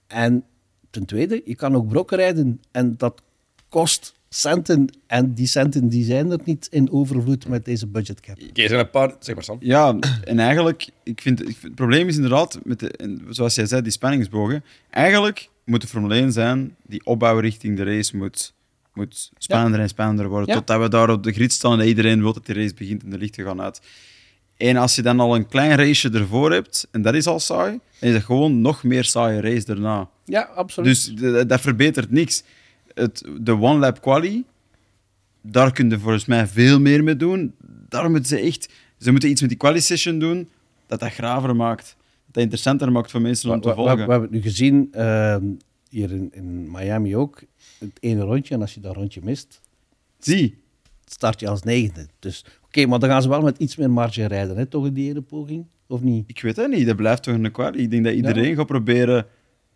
En ten tweede, je kan ook brokken rijden en dat kost centen. En die centen die zijn er niet in overvloed met deze budgetcap. Oké, er zijn een paar... Zeg maar, Sam. Ja, en eigenlijk, ik vind, ik vind- het probleem is inderdaad, met de, zoals jij zei, die spanningsbogen. Eigenlijk moet de Formule 1 zijn, die opbouw richting de race moet, moet spannender en spannender worden. Totdat we daar op de grid staan en dat iedereen wil dat die race begint en de lichten gaan uit. En als je dan al een klein raceje ervoor hebt, en dat is al saai, dan is het gewoon nog meer saaie race daarna. Ja, absoluut. Dus dat verbetert niks. Het, de One Lap Quali, daar kun je volgens mij veel meer mee doen. Daar moeten ze echt... Ze moeten iets met die quali-session doen dat dat graver maakt. Dat interessanter maakt voor mensen om te we- we- volgen. we hebben het nu gezien, ehm, hier in, in Miami ook, het ene rondje. En als je dat rondje mist, Zie, start je als negende. Dus oké, maar dan gaan ze wel met iets meer marge rijden, hè, toch in die ene poging? Of niet? ik weet het niet. Dat blijft toch een quali. Ik denk dat iedereen gaat proberen...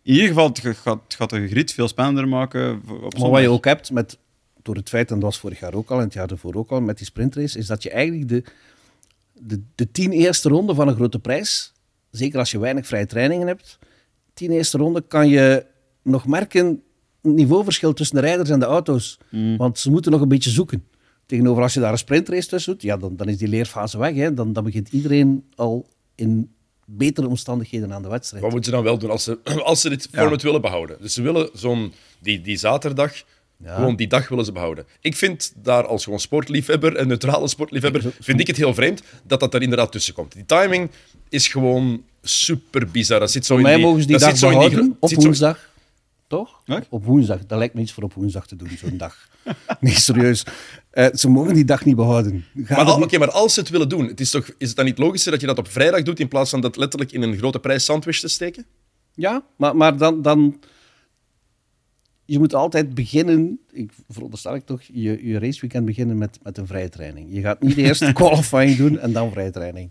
In ieder geval, het gaat, het gaat de grid veel spannender maken op Maar zondag. wat je ook hebt, met, door het feit, en dat was vorig jaar ook al, en het jaar ervoor ook al, met die sprintrace, is dat je eigenlijk de, de, de tien eerste ronden van een grote prijs, zeker als je weinig vrije trainingen hebt, tien eerste ronden kan je nog merken het niveauverschil tussen de rijders en de auto's. Want ze moeten nog een beetje zoeken. Tegenover als je daar een sprintrace tussen doet, ja, dan, dan is die leerfase weg. Hè. Dan, dan begint iedereen al in betere omstandigheden aan de wedstrijd. Wat moeten ze dan wel doen als ze, als ze dit format willen behouden? Dus ze willen zo'n... Die, die zaterdag... Gewoon die dag willen ze behouden. Ik vind daar als gewoon sportliefhebber, een neutrale sportliefhebber, vind ik het heel vreemd dat dat er inderdaad tussen komt. Die timing is gewoon super bizar. Dat zit zo Voor in mij die, mogen ze die dat dag zit zo in die behouden, op woensdag. Toch? Op woensdag. Dat lijkt me iets voor op woensdag te doen, zo'n dag. Nee, serieus. Eh, ze mogen die dag niet behouden. Ga Maar, al- niet- oké, maar als ze het willen doen, het is, toch, is het dan niet logischer dat je dat op vrijdag doet in plaats van dat letterlijk in een grote prijs sandwich te steken? Ja, maar, maar dan, dan... Je moet altijd beginnen, ik veronderstel ik toch, je, je raceweekend beginnen met, met een vrije training. Je gaat niet eerst qualifying doen en dan vrije training.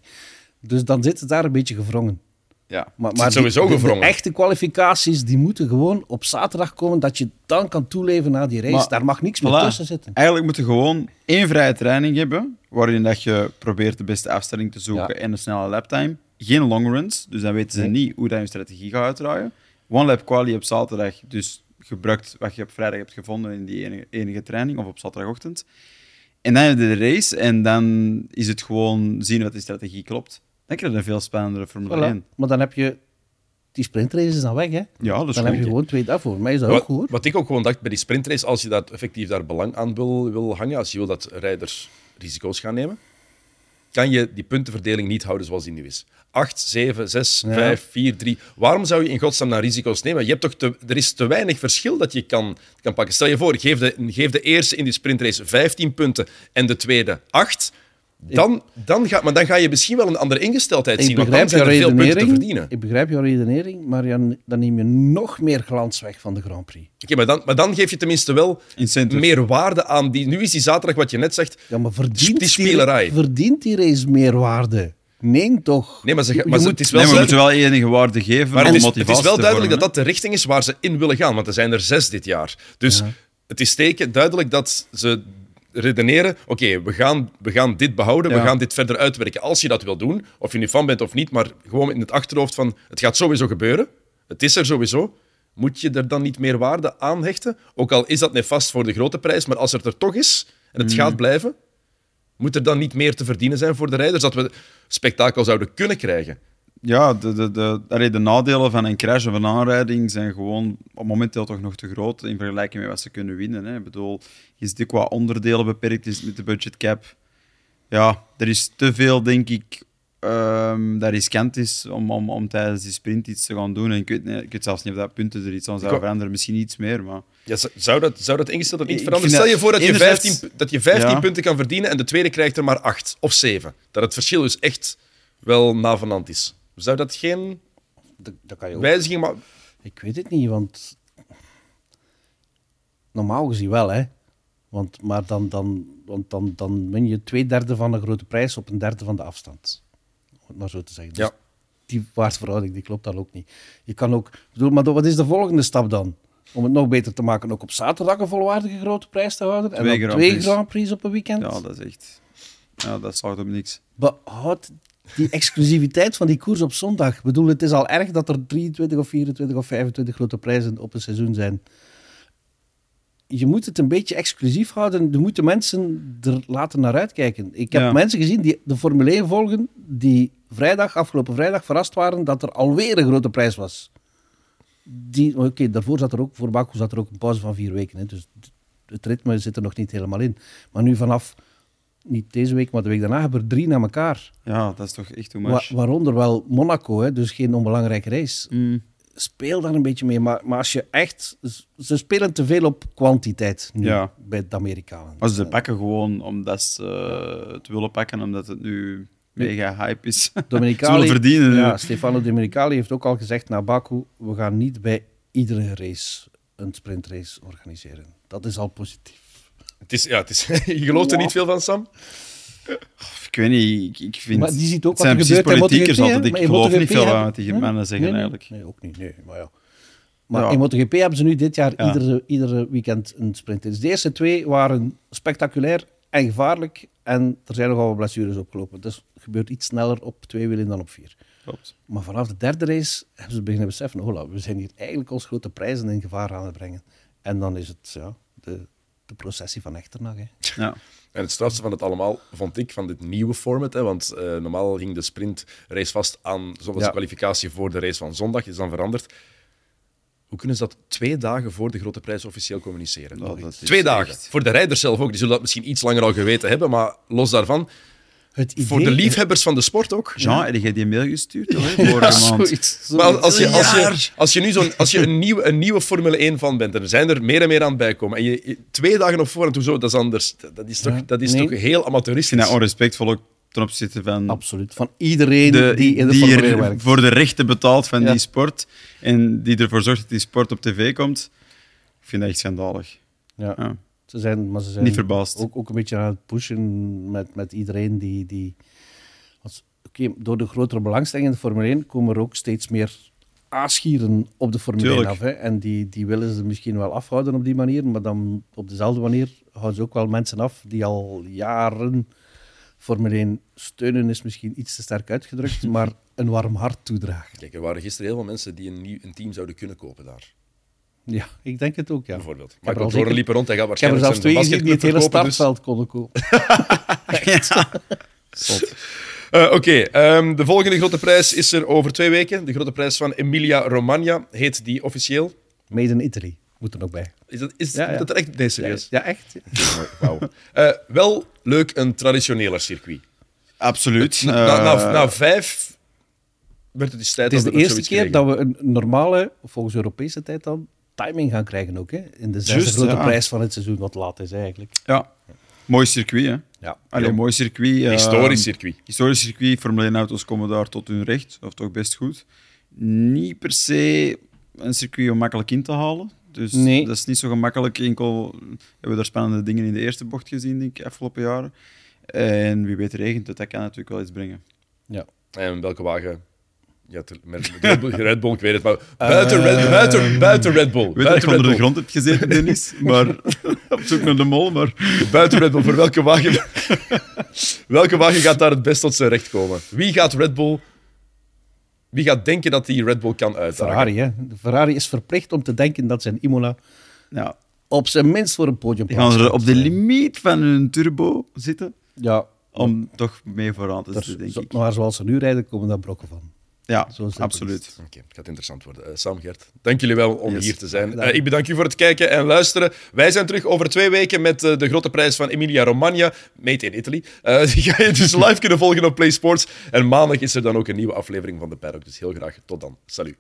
Dus dan zit het daar een beetje gevrongen. Ja. Maar, maar sowieso gevrongen. De echte kwalificaties die moeten gewoon op zaterdag komen, dat je dan kan toeleven naar die race. Maar- Daar mag niks meer tussen zitten. Eigenlijk moet je gewoon één vrije training hebben, waarin dat je probeert de beste afstelling te zoeken Ja. en een snelle laptime. Geen longruns, dus dan weten ze Nee. niet hoe dat je strategie gaat uitdraaien. One lap quali op zaterdag, dus gebruikt wat je op vrijdag hebt gevonden in die enige, enige training, of op zaterdagochtend. En dan heb je de race en dan is het gewoon zien wat die strategie klopt. Dan krijg je een veel spannendere Formule Voilà. 1. Maar dan heb je... Die sprintrace is dan weg, hè? Ja, dat is dan heb je gewoon twee daarvoor. Mij is dat Wat, ook goed, wat ik ook gewoon dacht bij die sprintrace, als je dat effectief daar belang aan wil, wil hangen, als je wil dat rijders risico's gaan nemen, kan je die puntenverdeling niet houden zoals die nu is. 8, 7, 6, Ja. 5, 4, 3. Waarom zou je in godsnaam naar risico's nemen? Je hebt toch te, er is te weinig verschil dat je kan, kan pakken. Stel je voor, geef de, geef de eerste in die sprintrace 15 punten en de tweede 8. Dan, dan ga, maar dan ga je misschien wel een andere ingesteldheid Ik zien, want dan begrijp zijn jouw er veel punten te redenering. verdienen. Ik begrijp jouw redenering, maar dan neem je nog meer glans weg van de Grand Prix. Oké, maar, dan, maar dan geef je tenminste wel Incentive. meer waarde aan die. Nu is die zaterdag, wat je net zegt, Ja, maar verdient Die spelerij. verdient die race meer waarde? Nee, toch? Nee, maar, ze, maar ze- moet- het is wel, Nee, maar we moeten wel enige waarde geven maar om het is, het is wel duidelijk vormen, dat dat de richting is waar ze in willen gaan. Want er zijn er zes dit jaar. Dus het is teken duidelijk dat ze redeneren: oké, we, gaan, we gaan dit behouden, we gaan dit verder uitwerken. Als je dat wil doen, of je nu fan bent of niet, maar gewoon in het achterhoofd van het gaat sowieso gebeuren. Het is er sowieso. Moet je er dan niet meer waarde aan hechten? Ook al is dat nefast voor de grote prijs, maar als het er toch is en het gaat blijven, moet er dan niet meer te verdienen zijn voor de rijders, dat we spektakel zouden kunnen krijgen? Ja, de, de, de, allee, de nadelen van een crash of een aanrijding zijn gewoon op momenteel toch nog te groot in vergelijking met wat ze kunnen winnen. Hè. Ik bedoel, je zit ook qua onderdelen beperkt is met de budgetcap. Ja, er is te veel, denk ik, ehm, dat riskant is om, om, om tijdens die sprint iets te gaan doen. En ik weet, nee, ik weet zelfs niet of dat punten er iets aan zou veranderen. Misschien iets meer, maar... Ja, zou, dat, zou dat ingesteld niet Ik veranderen? Stel je voor dat je enerzijds- 15, pu- dat je 15 Ja. punten kan verdienen en de tweede krijgt er maar 8 of 7. Dat het verschil dus echt wel navenant is. Zou dat geen Dat, dat kan je ook. wijziging maken? Ik weet het niet, want normaal gezien wel, hè. Want, maar dan, dan, want dan, dan win je twee derde van de grote prijs op een derde van de afstand. Om het maar zo te zeggen. Dus Ja. die waardeverhouding die klopt dan ook niet. Je kan ook, bedoel, maar wat is de volgende stap dan? Om het nog beter te maken, ook op zaterdag een volwaardige grote prijs te houden. en Twee dan Grand twee Prix. Grand Prix op een weekend. Ja, dat is echt... Ja, dat slaagt op niks. Behoud die exclusiviteit van die koers op zondag. Ik bedoel, het is al erg dat er 23 of 24 of 25 grote prijzen op een seizoen zijn. Je moet het een beetje exclusief houden. Je moet de mensen er laten naar uitkijken. Ik heb Ja. mensen gezien die de Formule 1 volgen, die vrijdag, afgelopen vrijdag verrast waren dat er alweer een grote prijs was. Die- Oké, daarvoor zat er ook, voor Baku zat er ook een pauze van vier weken. Hè, dus het ritme zit er nog niet helemaal in. Maar nu vanaf, niet deze week, maar de week daarna, hebben we er drie na elkaar. Ja, dat is toch echt too Wa- much. waaronder wel Monaco, hè, dus geen onbelangrijke race. Mm. Speel daar een beetje mee. Maar, maar als je echt... Ze spelen te veel op kwantiteit nu Ja. bij de Amerikanen. Maar ze pakken gewoon omdat ze eh, het willen pakken, omdat het nu mega hype is. willen verdienen. Ja. Stefano Domenicali heeft ook al gezegd na Baku, we gaan niet bij iedere race een sprintrace organiseren. Dat is al positief. Het is, ja, het is, je gelooft er niet veel van, Sam? Ik weet niet, ik, ik vind... maar die ziet ook het zijn wat precies politiekers MotoGP, altijd. Ik geloof niet MotoGP veel hebben- aan wat die mannen zeggen Nee, nee. eigenlijk. Nee, ook niet. Nee, maar ja. Maar Ja. in MotoGP hebben ze nu dit jaar Ja. iedere, iedere weekend een sprint. Dus de eerste twee waren spectaculair en gevaarlijk. En er zijn nogal wat blessures opgelopen. Dus het gebeurt iets sneller op twee wielen dan op vier. Klopt. Maar vanaf de derde race hebben ze beginnen beseffen: hola, we zijn hier eigenlijk ons grote prijzen in gevaar aan het brengen. En dan is het ja, de, de processie van Echternach. Hè. Ja. En het strafste van het allemaal vond ik van dit nieuwe format. Hè, want eh, normaal ging de sprintrace vast aan Ja. kwalificatie voor de race van zondag. Is dan veranderd. Hoe kunnen ze dat twee dagen voor de grote prijs officieel communiceren? Is twee dagen. echt- Voor de rijders zelf ook. Die zullen dat misschien iets langer al geweten hebben. Maar los daarvan, Het idee, voor de liefhebbers van de sport ook. Jean, heb jij die mail gestuurd? hoor, hè, vorige maand? Zoiets, Maar als, je, Een als je, als je nu zo'n, als je een, nieuwe, een nieuwe Formule 1 van bent, en er zijn er meer en meer aan bijkomen, en je, twee dagen op voorhand, hoezo, dat is anders. Dat, is toch, Ja, dat is nee. toch heel Ik amateuristisch. vind dat onrespectvol ook ten opzichte van Absoluut. Van iedereen de, die in de die Formule er 1 werkt. voor de rechten betaalt van Ja. die sport en die ervoor zorgt dat die sport op tv komt. Ik vind dat echt schandalig. Ja. Ze zijn, maar ze zijn Niet verbaasd. Ook, ook een beetje aan het pushen met, met iedereen die. die als- Oké, door de grotere belangstelling in de Formule 1 komen er ook steeds meer aasgieren op de Formule 1 Tuurlijk. af. Hè. En die, die willen ze misschien wel afhouden op die manier, maar dan op dezelfde manier houden ze ook wel mensen af die al jaren Formule 1 steunen, is misschien iets te sterk uitgedrukt, maar een warm hart toedragen. Kijk, er waren gisteren heel veel mensen die een, nieuw, een team zouden kunnen kopen daar, Ja, ik denk het ook, ja. bijvoorbeeld. al Michael zeker- Jordan liep er rond, hij gaat Ik heb er waarschijnlijk zelfs twee die het hele verkopen, dus- startveld konden kopen. Eh, Oké, ehm, de volgende grote prijs is er over twee weken. De grote prijs van Emilia Romagna heet die officieel. Made in Italy moet er nog bij. Is dat, is, Ja, ja. dat er echt... Nee, serieus. Ja, echt? Wauw. Eh, wel leuk, een traditioneler circuit. Absoluut. Na, na, na, Eh, na vijf werd het dus tijd Het is dat de er eerste keer dat we een normale, volgens Europese tijd dan, timing gaan krijgen ook. Hè? In de zesde grote ja. prijs van het seizoen, wat laat is eigenlijk. ja, mooi circuit, hè? Ja. Allee, mooi circuit. eh, Historisch circuit. Historisch circuit, Formule 1 auto's komen daar tot hun recht, of toch best goed. Niet per se een circuit om makkelijk in te halen. Dus Nee. dat is niet zo gemakkelijk. Enkel hebben we daar spannende dingen in de eerste bocht gezien, denk ik, afgelopen jaren. En wie weet regent het, dat kan natuurlijk wel iets brengen. Ja. En welke wagen? Ja, te- met Red Bull, Red Bull, ik weet het, maar buiten, Red, buiten, buiten Red Bull. Ik weet dat je Buiten onder de grond hebt gezeten, Dennis, maar op zoek naar de mol. Maar Buiten Red Bull, voor welke wagen, welke wagen gaat daar het best tot zijn recht komen? Wie gaat Red Bull... Wie gaat denken dat die Red Bull kan uitdagen? Ferrari, hè. De Ferrari is verplicht om te denken dat ze in Imola ja, op zijn minst voor een podium die gaan er op de limiet van hun turbo zitten Ja, om toch mee vooraan te zitten, denk zo- ik. maar zoals ze nu rijden, komen daar brokken van. Ja, absoluut. Oké, het gaat interessant worden. Eh, Sam, Gert, dank jullie wel om Yes. hier te zijn. Eh, ik bedank u voor het kijken en luisteren. Wij zijn terug over twee weken met eh, de grote prijs van Emilia Romagna, made in Italy. Eh, die ga je dus live kunnen volgen op Play Sports. En maandag is er dan ook een nieuwe aflevering van de Paddock. Dus heel graag tot dan. Salut.